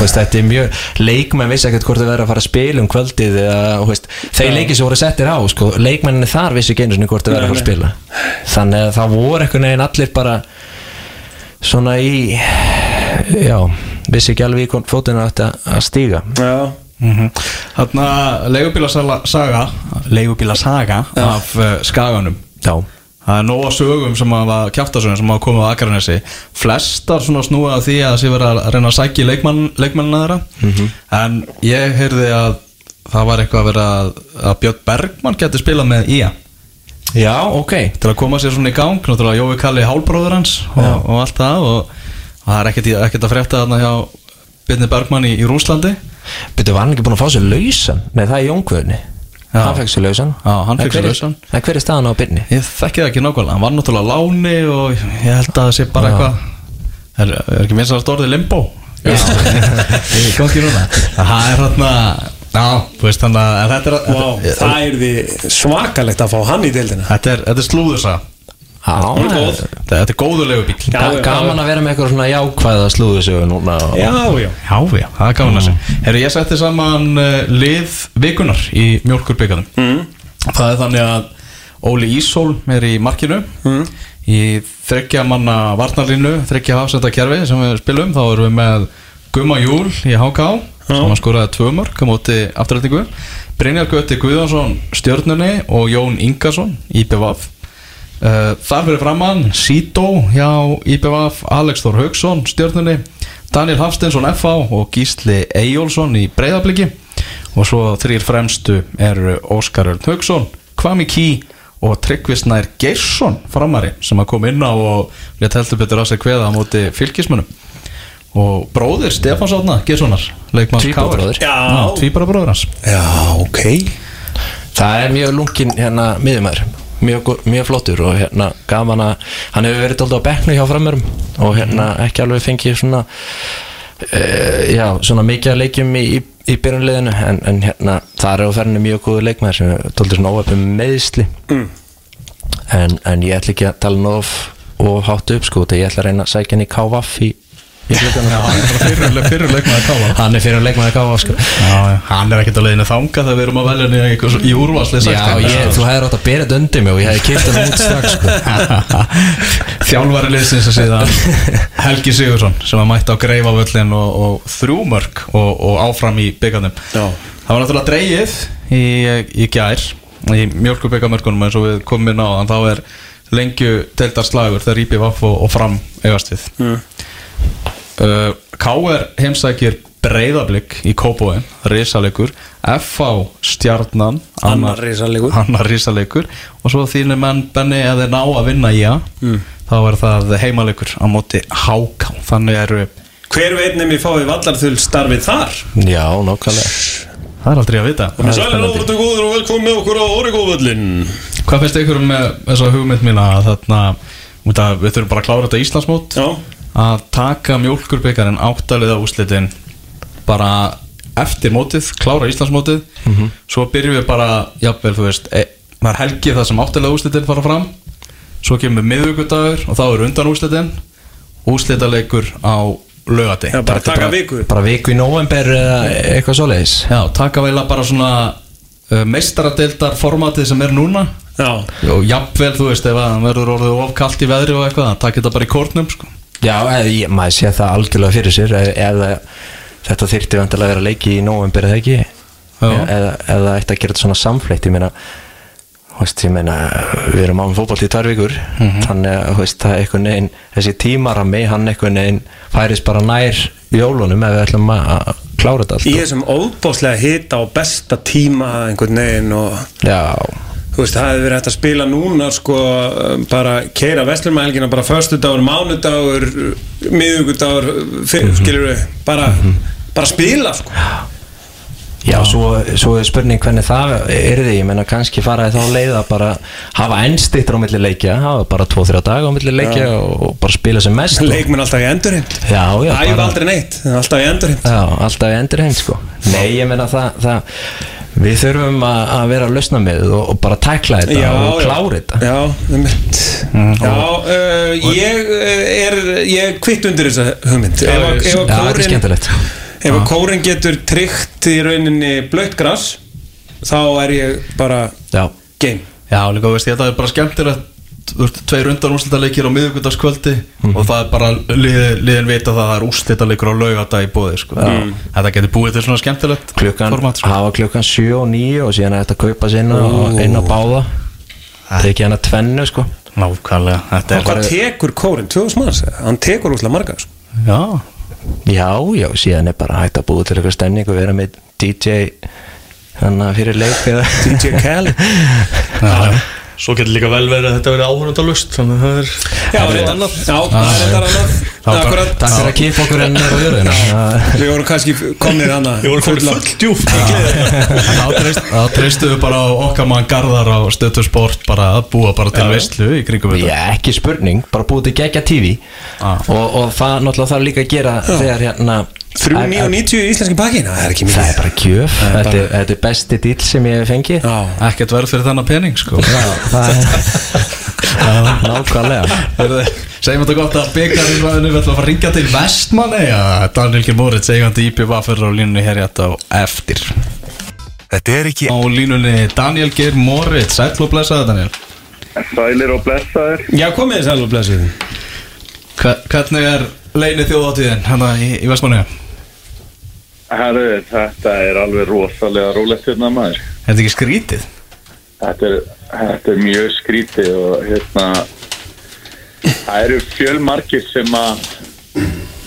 veist, þetta er mjög, leikmenn vissi ekkert hvort þau verið að fara að spila um kvöldið eða, þeir leikir sem voru settir á sko, leikmenninni þar vissi ekki einu sinni hvort þau verið að fara að spila. þannig að það voru einhvern veginn allir bara svona í já, vissi ekki alveg í hvort fótinu átti að að stíga. Já, Þarna leigubílasaga leigubílasaga? Af uh, skaganum. Já, Það er nóga sögum sem hafa kjáttasögum sem hafa komið á Akranesi. Flestar svona snúa að því að það sé verið að reyna að sækja leikmann, leikmannina þeirra. Mhm. En ég heyrði að það var eitthvað að vera að, að Björn Bergmann geti spilað með IA já, ok. Til að koma sér svona í gang Náttúrulega Jói Kalli hálbróður hans og, og allt það og, og það er ekkert, að frétta þarna hjá Björni Bergmann í, í Rúslandi Byrju, var hann ekki búin að fá sér lausan? Nei, það er Jónkvöðni. Hann fekk sér lausan. En hver er- er staðan á byrni? Ég þekki það ekki nákvæmlega, hann var náttúrulega láni og ég held að það sé bara eitthvað er, er ekki minnst að það orðið limbo? Ég kom ekki núna. Það er hérna er, það er því svakalegt að fá hann í deildina. Þetta er, þetta er slúðursa þetta, þetta er góðulegu bíl gaman að vera með eitthvað svona jákvæða slúðusögu núna Já, já. Já, það er gaman að segja. Herru, ég setti saman uh, lið vikunar í mjölkurbyggarnum mm. Það er þannig að Óli Ísól er í markinu. Mm. Í þryggja manna varnarlínu Þryggja hafsenda kerfi sem við spilum Þá erum við með Gumma Júl í HK sem hann skoraði tvö mörg á móti afturrættingu Brynjar Götti Guðjónsson stjörnunni og Jón Ingarsson í BVF þar fyrir framann Sító hjá IBVF Alex Þór Haugsson stjörnunni Daniel Hafsteinsson FH og Gísli Eyjólfsson í breyðabliki og svo þrýr fremstu eru Óskar Örn Haugsson Kvami Kí og Tryggvisnær Geirsson framari sem að koma inn á og við heldur betur að segja kveða á móti fylgismunum og bróðir Stefán Sátna Geirssonar leikmanns Tvíburabróðir. KR. Já, tvíbara bróður hans. Já, ok. Það er mjög lungin hérna miðumæður mjög, mjög flottur og hérna gaman að hann hefur verið dólda á bekknu hjá framörum og hérna ekki alveg fengið svona uh, já, svona mikið að leikjum í, í, í byrjunliðinu en, en hérna það er á ferðinu mjög góður leikmæður sem er dólda svona óöfum meðsli Mm. en, en ég ætla ekki að tala nóf og hátt upp sko þegar ég ætla að reyna að sækja hann í KVF í, í glöggana fyrir, fyrir leikmaði kála hann er fyrir að leikmaður KVF sko. Hann er ekkert að leiðinu þanga þegar við erum að velja henni í, úrvarsli Já, ég, þú hefði rátt að bera þetta undir mig og ég hefði kipt hann út strax sko. Þjálfari liðsins að síðan Helgi Sigursson sem var mætt á greifavöllin og, og þrjúmörk og, og áfram í byggarnum Já. Það var náttúrulega dreigið í, í gær í mjölkubyggamörkunum eins og við komum inn á þá er lengju deildar slagur þegar Íbí Vaff og, og fram eigast við. Mm. Uh, K.R. heimsækir breyðablик í Kópóin, risalegur F.A. stjarnan Annar annar risalegur og svo þínir menn Benni að þeir ná að vinna í að mm. þá er það heimalegur á móti HK þannig eru Hver veit nefnir fáið vallarþull starfið þar? Já, nákvæmlega það er aldrei að vita Sælir áður til góður og velkomin með okkur á Oregóvöllin Hvað finnst ykkur með þessa hugmynd mína að þarna, út að við þurfum bara að klára þetta Íslandsmót Já, að taka mjólkurbyggarinn áttaliða úslitin bara eftir mótið, klára Íslandsmótið. Svo byrjum við bara, jafnvel þú veist, e, það er helgið það sem áttaliða úslitin fara fram. Svo kemur miðvíkudagur og þá er undan úslitin úslitaleikur á lögati já bara taka viku. Bara viku í november eða eitthvað svoleiðis. Já, taka veila bara svona uh, Meistaradeildar formatið sem er núna. Já, Og jafnvel, þú veist, ef að hann verður orðið ofkalt í veðri og eitthvað Það takir þetta bara í kórnum, sko Já, ég, maður sé það algjörlega fyrir sér e- eða þetta þyrfti vantilega að vera leiki í nóvembir eða ekki? Já. eða, eða ætti að gera þetta svona samfleitt ég meina, veist, ég meina við erum án fótbolt í tvær vikur þannig að veist, það er einhvern veginn þessi tímarami, hann einhvern veginn færis bara nær jólunum ef við ætlum að klára þetta allt. í þessum óbáslega hita og besta tíma einhvern veginn og Já, Þú veist, það hefði verið hægt að spila núna sko, bara keira vestlumælgina bara föstudagur, mánudagur miðugudagur, mm skilur við bara, bara spila sko. Já, svo, svo er spurning hvernig það er því, ég menna kannski faraði þá leið að bara hafa ennstittur á milli leikja, hafa bara 2-3 dag á milli leikja og, og bara spila sem mest leikmenn alltaf í Já, já, æfa aldrei neitt, alltaf í endurinn Já, alltaf í endur heim sko. Nei, ég meina það, það Við þurfum að, að vera að lausna með og, og bara tækla þetta og klára þetta. Já, um mitt já, uh, ég uh, er ég er kvitt undir þessa hugmynd. Að- Já, að þetta er skemmtilegt. ef að kórin getur tryggt í rauninni blöytt gras þá er ég bara Já, game. Já, líka, veist, ég, þetta er bara skemmtilegt Tveir undan úrslitaleikir á miðvíkundagskvöldi og það er bara lið, liðin vita það að það er úrslitaleikir á laugardag í bóði sko. Þetta getur búið til svona skemmtilegt klukkan, format sko. hafa klukkan 7 og 9 og síðan er þetta að kaupa sér inn á, inn á báða. Tekið hann að tvennu sko. Nákvæmlega, þetta og hvað tekur kórin, 2000 manns? Hann tekur úrslega marga sko. Já, Já, já, síðan er bara hægt að búið til eitthvað stemning og vera með DJ Þannig að fyrir leik DJ já, Svo getur líka vel verið að þetta verið áhörundalust Þannig að það er Já, það er annað. Já, það er þetta annað. Takk fyrir að kipa okkur enn er á jörðina. Við vorum kannski komnir hana Við vorum komin full djúft í gleði. Þá treyst- þá treystu við bara á okkar mann Garðar á stötu sport bara að búa bara til veistlu í kringum þetta. Já, ekki spurning, bara búið til gegja TV og, og það náttúrulega þarf líka að gera þegar hérna 3.990 í íslenski pakkin Það er ekki Það er mikið bara gjöf, þetta, er, þetta er besti dýl sem ég hef fengið. Ekkert verð fyrir þennan pening sko. Er nákvæmlega. Segjum þetta gott að byggarinn Við ætlum að fara að ringja til Vestmanni Daniel G. Moritz, eigandi IPVF er á línunni hér rétt á eftir. Þetta er ekki Á línunni Daniel G. Moritz Sæll og blessaði Daniel. Sælir og blessaðir. Já komið sæl og blessið Hve- Hvernig er leini þjóðáttíðin hérna í, í Vestmanni? Herru, þetta er alveg rosalega rólegt hérna maður Er þetta ekki skrítið? þetta er, þetta er mjög skrítið og hérna það eru fjölmarkir sem að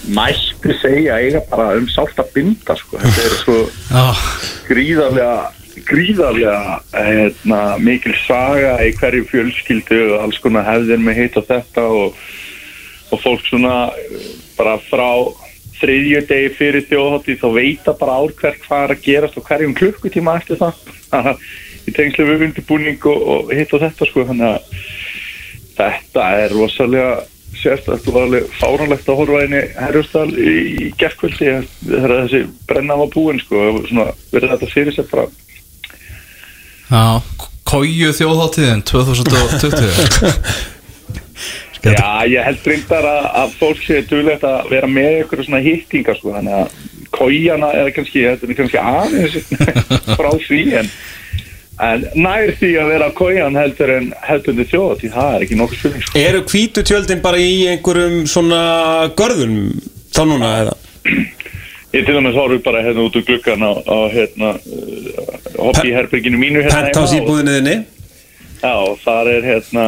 mætti segja eiga bara um sátt að binda sko. þetta er svo Já, gríðarlega gríðarlega hérna, mikil saga í hverju fjölskyldu og alls konar hefðir með hitt og þetta og, og fólk svona bara frá þriðju degi fyrir þjóðhátti þá veita bara ár hver hvað er að gerast og hverjum klukkutíma eftir það. Í tengslu við undirbúning og, og hitt og þetta sko þannig að þetta er rosalega sérstætt og alveg fáránlegt að horfa inn í herjustal í, í gerkvöldi þegar þessi brenna var búin sko og svona verið þetta fyrir sér bara. Já Kóju þjóðáttíðin 2020 Já, ég held reyndar að, að fólk sé duglegt að vera með ykkur svona hittinga sko, þannig að kójana er kannski, þetta er kannski aðeins frá því en, en nær því að vera kójan heldur en heldur en þjóða því það er ekki nokkuð spurning sko. Eru hvítu tjöldin bara í einhverjum svona görðum þá núna eða? Ég til dæmis horfum bara hérna út úr gluggan á, á hérna uh, hobbyherberginu mínu hérna Penthouse heima og- íbúðinni þinni Já, þar er hérna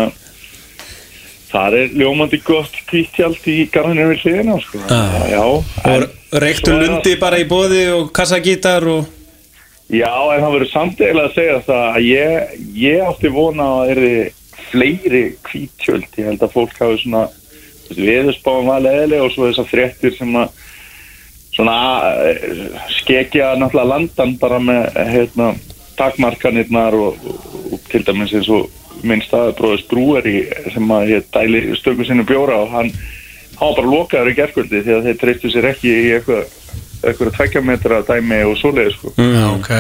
þar er ljómandi gott kvíttjald í garðinu við hliðina sko. Ah. Já, en og reyktu er lundi bara í bóði og kassagítar og Já, en það verður samt eiginlega að segja það að ég, ég átti vona að það erði fleiri kvítjöld. Ég held að fólk hafi svona viðspáum var leðilega og svo þessar fréttir sem að svona eh, skekja náttúrulega landan bara með hérna, takmarkanirnar og, og, og til dæmis eins og minn staðabróðis brúari sem að hér dæli stöku sinni bjóra og hann var bara lokaður í gerkvöldi því að þeir treystu sér ekki í eitthvað eitthvað tveggja metra dæmi og svoleiði sko. Já, ok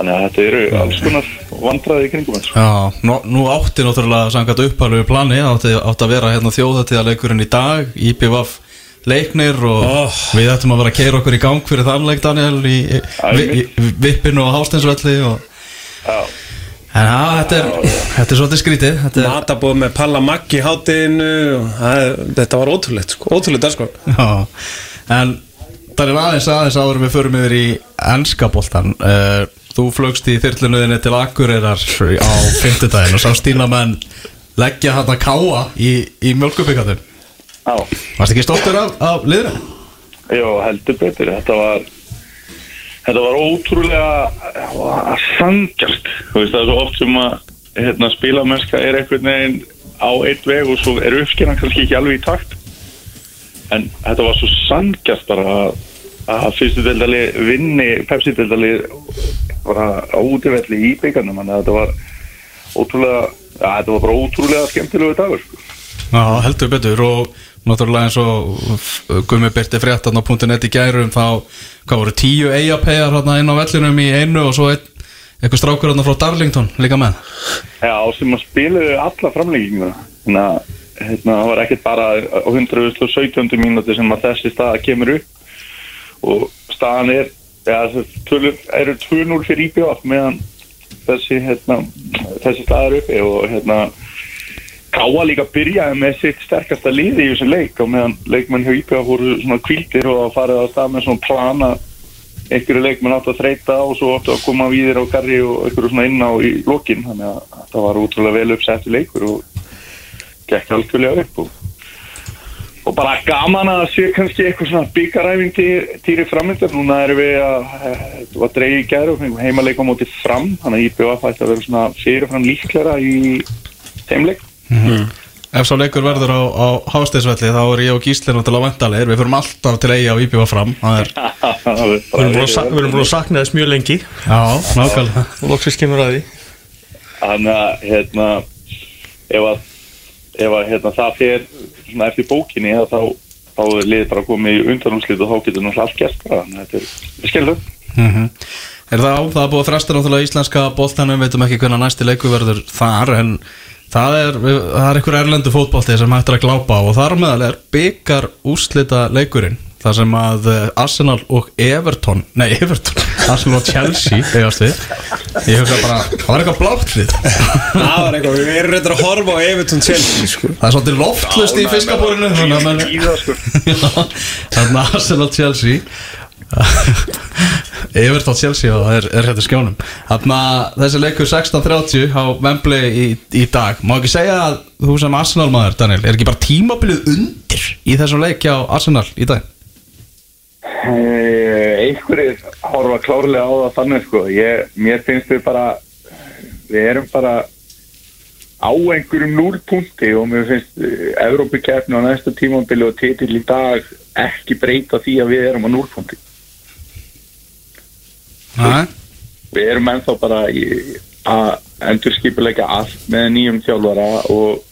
Þannig að þetta eru alls konar vandræði í kringum þessu. Já, nú, nú átti náttúrulega samkvæmt upphælu plani átti, átti að vera hérna þjóðatíðaleikurinn í dag IPVF leiknir og Oh. við ættum að vera að keira okkur í gang fyrir þann leik Daniel í, í, í, í vippinu og hásteinsvelli og Já, En já, þetta er, þetta er svolítið skrítið Þetta er, Matabóð með Palla Maggi í hátinu og það, þetta var ótrúlegt sko, ótrúlegt sko. já, en það er aðeins aðeins áður við förum yfir í ennska boltan uh, Þú flögst í þyrlunuðinni til Akureyrar á fimmtudaginn og sá Stína menn leggja hann að káa í, í mjölkubikatum já, Varst ekki stoltur af, af liðinu? já, heldur betur Þetta var Þetta var ótrúlega sangjart Þú veist það er svo oft sem að hérna, spilamennska er einhvern veginn á eitt veg og svo er uppskeran kannski ekki alveg í takt. En þetta var svo sangjart að, að fyrstu deildali vinni Pepsi deildali bara á útivelli í að þetta var ótrúlega ja, þetta var bara ótrúlega skemmtilegu dagur sko. Já, heldur betur. Og náttúrulega eins og Gummi Byrti fréttan á .net í gærum þá, hvað voru, tíu eigapegar hérna inn á vellinum í einu og svo eitthvað strákur hérna frá Darlington líka með Já, sem að spiluðu alla framlegginguna þannig að hérna, það var ekkert bara á 117. mínúti sem að þessi staða kemur upp og staðan er ja, tölur, eru 2-0 fyrir IPF meðan þessi, hérna, þessi staða er uppi og hérna Káa líka byrjaði með sitt sterkasta liði í þessum leik og meðan leikmenn hjá IPF voru svona kvildir og farið að stað með svona plana einhverju leikmenn átt að þreita og svo átt að koma víðir á garri og einhverju svona inn á í lokin. Þannig að það var útrúlega vel uppsettu leikur og gekk algjörlega upp og, og bara gaman að sé kannski eitthvað svona byggaræfing týri framöndan núna erum við að var dreigið í gæru og fengum heimaleik á móti fram þannig að IPF ætti að vera svona fyrirfram líklæra í þeimleik Ef svo leikur verður á, á hásteinsvelli þá er ég og Gísli náttúrulega vandalegir við förum alltaf til eiga og íbjöfa fram. Það er, Við erum búin að búin sakna þess mjög lengi. Já, nákvæmlega. Og loksins kemur að því. Þannig að hérna ef að, ef að hérna, það fer svona eftir bókinni þá, þá er liðið bara komið í undanúslit og þá getur náttúrulega allt gert þannig að þetta er skilður Mhm. Er það á, það er búið að fresta náttúrulega íslenska boltanum, veitum ekki hvernig næsti leiku verður þar en það er, er einhver erlendu fótbolti sem hættir að glápa á og þar meðal er byggar úslita leikurinn þar sem að eh, Arsenal og Everton nei Everton, Arsenal og Chelsea eigast við. Ég hugsa bara, það var eitthvað blátt við Það var eitthvað, við erum reyndar að horfa á Everton Chelsea sko. það er svolítið loftlust í fiskabúrinu þannig að sko. Arsenal Chelsea Everton Chelsea og það er, er hérna í skjónum Þannig að þessi leikur 16.30 á Wembley í, í dag. Má ekki segja að þú sem Arsenal maður Daniel Er ekki bara tímabilið undir í þessum leik á Arsenal í dag? Eh, einhverjir horfa klárlega á það þannig sko. Ég, mér finnst við bara við erum bara á einhverjum núlpunkti og mér finnst uh, Evrópikeppni á næsta tímambili og titill í dag ekki breyta því að við erum á núlpunkti við erum ennþá bara að endurskipuleika allt með nýjum þjálfara og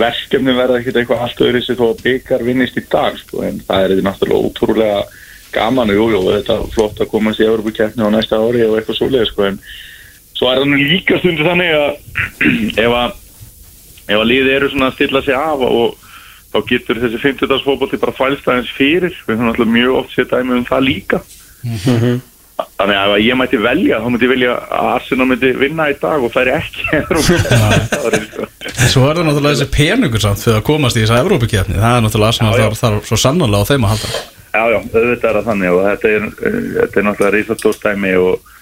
verkefni verða ekkert eitthvað allt öðru sem þó að byggar vinnist í dag sko, en það er þetta náttúrulega ótrúlega gaman og jú, jú, þetta er flott að komast í Európa-keppni á næsta ári og eitthvað svoleið sko, en svo er það nú líka stundu þannig að ef að ef að liði eru svona að stilla sig af og þá getur þessi 50 dags fótbolti bara fælst aðeins fyrir. Við höfum alltaf mjög oft sér dæmi um það líka Þannig að ef ég mætti velja þá myndi ég velja að Arsenal myndi vinna í dag og færi ekki. Evrópu. Svo er það náttúrulega þessi peningur samt fyrir að komast í þessa Evrópikefni Það er náttúrulega Arsenal Já, já. þarf þar svo sannarlega á þeim að halda. Já, já, auðvitað er það þannig og þetta er, þetta er náttúrulega risastórt-dæmi og,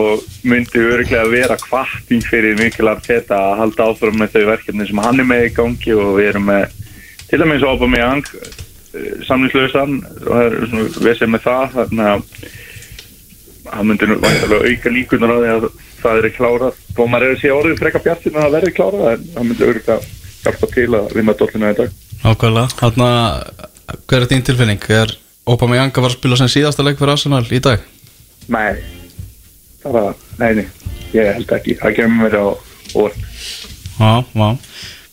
og myndi öruglega vera kvarting fyrir Mikkel Arteta að halda áfram með þau verkefni sem hann er með í gangi og við erum með til dæmis Aubameyang samlingslausan og það er svona vesið með það þannig að hann myndi nú væntanlega auka líkunar á því að það er klárað þó maður er að sé orðið frekka bjartinn að það verði klárað en hann myndi öruglega hjálpa til að vinna dollina í dag Ákveðlega, þarna hver er þín tilfinning? Er Aubameyang að var að spila sem síðasta leik fyrir Arsenal í dag? Nei, bara, nei, nei, ég held ekki, það kemur mér á orð. Já, já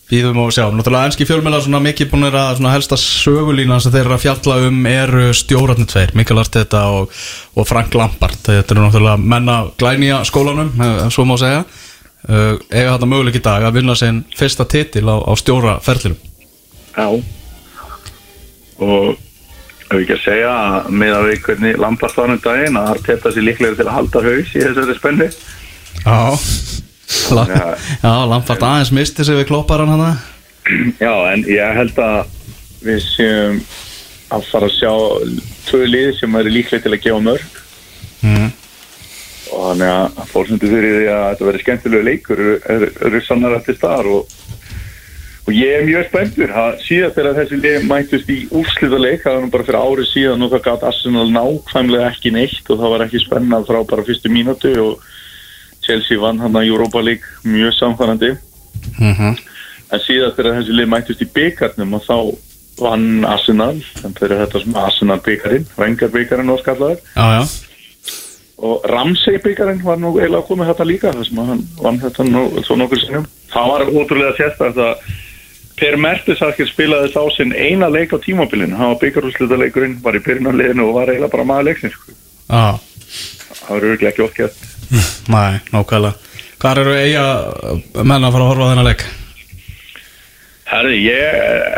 Býðum og sjá, náttúrulega enski fjölmjöla svona mikið búin að svona helsta sögulína sem þeir eru að fjalla um eru stjórarnir tveir, Mikael Arteta og, og Frank Lampard. Þetta eru náttúrulega menna glænýja skólanum eh, svo má segja. Uh, eiga þetta möguleik í dag að vinna sinn fyrsta titil á, á stjóraferlinum. Já, og ef ekki að segja að með að við hvernig Lampard var um daginn að Arteta sér líklega til að halda haus í þessari spennu. Já Já. Lampard aðeins misti sig við klopparan hana Já, en ég held að við séum að fara að sjá tvö lið sem eru líklega til að gefa mörg mm. og þannig að fórsendur fyrir því að þetta verði skemmtilegu leikur eru, eru, eru sannar eftir staðar og, og ég er mjög spenntur að síðan þegar þessi lið mættust í úrslitaleik það var nú bara fyrir árið síðan og það gátt Arsenal nákvæmlega ekki neitt og það var ekki spennað frá bara fyrstu mínútu og Chelsea vann hann að Europa League mjög samfærandi Mm en síðan þegar þessi lið mættust í byggarnum og þá vann Arsenal þannig fyrir þetta sem Arsenal byggarinn Vengar byggarinn og skallaður. Já, já. Og Ramsey byggarinn var nú eiginlega komið þetta líka þess að hann vann þetta nú svo nokkur sinnum. Það var ótrúlega sérstætt að Per Mertesakker spilaði þá sinn eina leik á tímabilinu, hann var byggarúslita leikurinn var í byrjunarliðinu og var eiginlega bara maður leiksins. Já, það var örgulega ekki okkjast næ, nákvæmlega. Hvar eru eiga menn að fara að horfa þennan leik? Herri, ég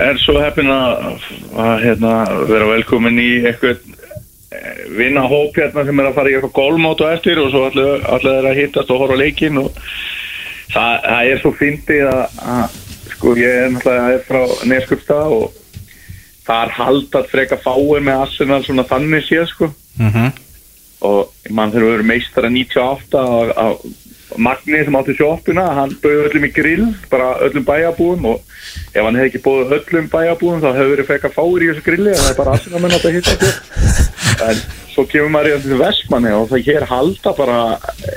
er svo heppin að, að hérna, vera velkomin í eitthvað eh, vinna hóp hérna sem er að fara í eitthvað gólmót og eftir og svo allir, er að hittast og horfa leikin og það, það er svo fyndið að, að sko ég er náttúrulega frá Neskjöpstað og það er haldat freka fáir með Arsenal svona þannig séð sko. Mm og mann þegar við erum meistara 98 að, að Magni sem átti sjóppuna hann bauði öllum í grill bara öllum bæjabúum og ef hann hefði ekki búið öllum bæjabúum þá hefur verið fekka fáir í þessu grilli en það er bara aðsynamenn að hitta sér en svo kemur maður í þessu vestmanni og það hér halda bara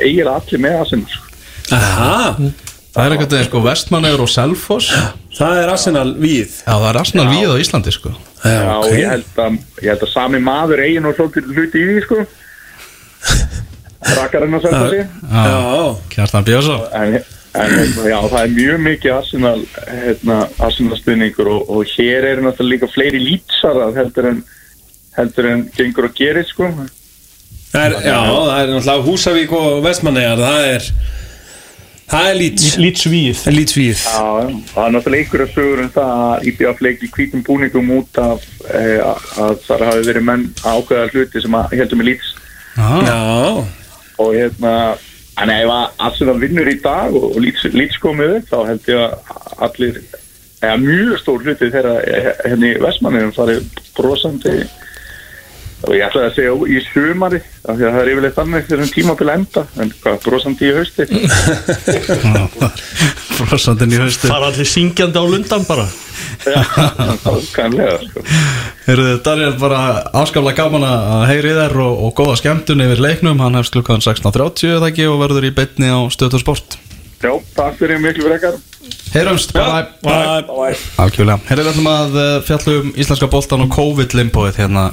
eigir allir með aðsynamenn sko. Aha, Það er eitthvað sko Vestmannegur og Selfoss. Já, það er Arsenal við það er Arsenal við á Íslandi sko. Já, og ok. ég held, að, ég held að sami maður eigin og svolítið hluti í því sko Rakkarinn að selta sig. Já, Kjartan Björnsson. En, en hérna, já, það er mjög mikið Arsenal, hérna, Arsenal stuðningur og, og hér eru náttúrulega líka fleiri lýtsarar heldur en heldur en gengur og gerir sko. Það er, já, það er náttúrulega Húsavík og Vestmannegar Það er Það er lít Lítsvíð Lít við Já, það er náttúrulega einhverja sögur um það að IBF leik í hvítum búningum út af e, að það hafi verið menn ákveða hluti sem að heldur með Já, og hérna en ef að Arsenal vinnur í dag og, og upp þá held ég að allir eða mjög stór hluti þeirra henni Vestmannum farið brosandi og ég ætlaði að segja í sumari af því að það er yfirleitt þannig þegar um tíma til enda en hvað, brosandi í hausti? Frossandinn í haustu fara allir syngjandi á lundan bara. Kannlega sko. Heyrðu, Daniel, bara áskaplega gaman að heyri þér og, og góða skemmtun yfir leiknum. Hann hefst klukkan 16.30 eða ekki og verður í beinni á Stöðtur Sport. Já, takk fyrir miklu frekar. Heyrumst, bye bye Bye. Algjörlega, heyrðu við ætlum að eh, fjalla um íslenska boltan og COVID-limboið hérna